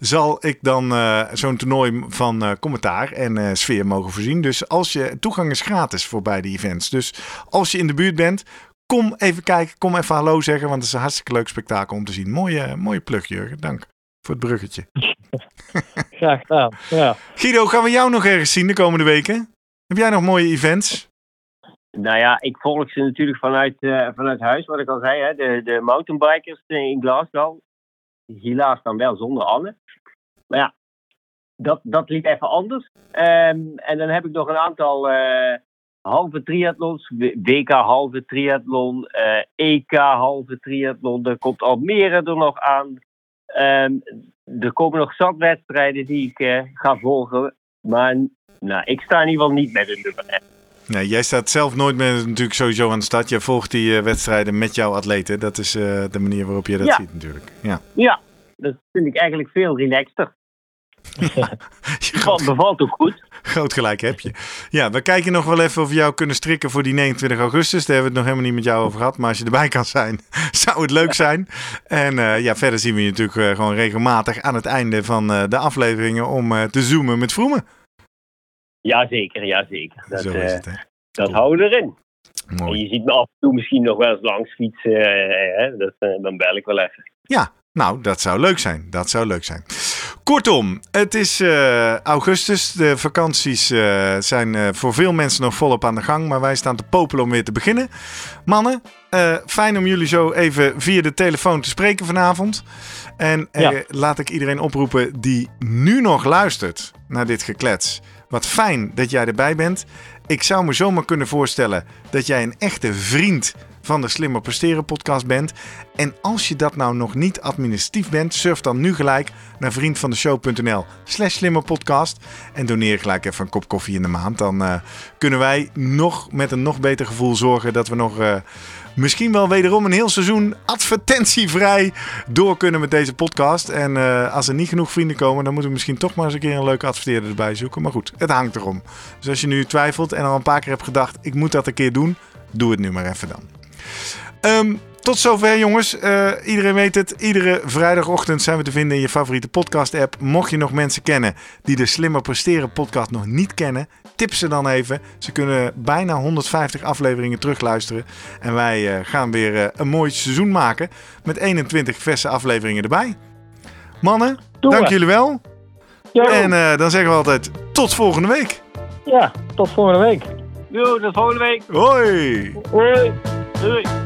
zal ik dan uh, zo'n toernooi van commentaar en sfeer mogen voorzien. Dus als je toegang is gratis voor beide events. Dus als je in de buurt bent, kom even kijken. Kom even hallo zeggen, want het is een hartstikke leuk spektakel om te zien. Mooie, mooie plug, Jurgen. Dank voor het bruggetje. Graag gedaan. Ja. Guido, gaan we jou nog ergens zien de komende weken? Heb jij nog mooie events? Nou ja, ik volg ze natuurlijk vanuit, uh, vanuit huis, wat ik al zei. Hè, de, de mountainbikers in Glasgow. Helaas dan wel zonder Anne. Maar ja, dat, dat liep even anders. Um, en dan heb ik nog een aantal uh, halve triathlons. WK halve triathlon. EK halve triathlon. Er komt Almere er nog aan. Um, er komen nog zandwedstrijden die ik ga volgen. Maar nou, ik sta in ieder geval niet met een nummer Nee, jij staat zelf nooit meer natuurlijk sowieso aan de start. Je volgt die uh, wedstrijden met jouw atleten. Dat is uh, de manier waarop je dat ja. ziet natuurlijk. Ja. ja, dat vind ik eigenlijk veel relaxter. Ja, groot, bevalt ook goed. Groot gelijk heb je. Ja, we kijken nog wel even of we jou kunnen strikken voor die 29 augustus. Daar hebben we het nog helemaal niet met jou over gehad. Maar als je erbij kan zijn, zou het leuk zijn. En uh, ja, verder zien we je natuurlijk gewoon regelmatig aan het einde van de afleveringen om te zoomen met Vroemen. Jazeker, jazeker. Dat, Zo is het, hè? dat houden we erin. Mooi. En je ziet me af en toe misschien nog wel eens langs fietsen. Uh, dat, uh, dan bel ik wel even. Ja, nou, dat zou leuk zijn. Dat zou leuk zijn. Kortom, het is uh, augustus. De vakanties uh, zijn uh, voor veel mensen nog volop aan de gang. Maar wij staan te popelen om weer te beginnen. Mannen, fijn om jullie zo even via de telefoon te spreken vanavond. En ja. laat ik iedereen oproepen die nu nog luistert naar dit geklets. Wat fijn dat jij erbij bent. Ik zou me zomaar kunnen voorstellen dat jij een echte vriend van de Slimmer Presteren podcast bent. En als je dat nou nog niet administratief bent, surf dan nu gelijk naar vriendvandeshow.nl slash slimmerpodcast en doneer gelijk even een kop koffie in de maand. Dan uh, kunnen wij nog met een nog beter gevoel zorgen dat we nog... Uh, misschien wel wederom een heel seizoen advertentievrij door kunnen met deze podcast. En uh, als er niet genoeg vrienden komen, dan moeten we misschien toch maar eens een keer een leuke adverteerder erbij zoeken. Maar goed, het hangt erom. Dus als je nu twijfelt en al een paar keer hebt gedacht, ik moet dat een keer doen, doe het nu maar even dan. Um, tot zover jongens. Uh, iedereen weet het. Iedere vrijdagochtend zijn we te vinden in je favoriete podcast app. Mocht je nog mensen kennen die de Slimmer Presteren podcast nog niet kennen. Tip ze dan even. Ze kunnen bijna 150 afleveringen terugluisteren. En wij uh, gaan weer uh, een mooi seizoen maken. Met 21 verse afleveringen erbij. Mannen, Doe dank we. jullie wel. Ja, en dan zeggen we altijd tot volgende week. Ja, tot volgende week. Doei, tot volgende week. Hoi. Hoi. Doei.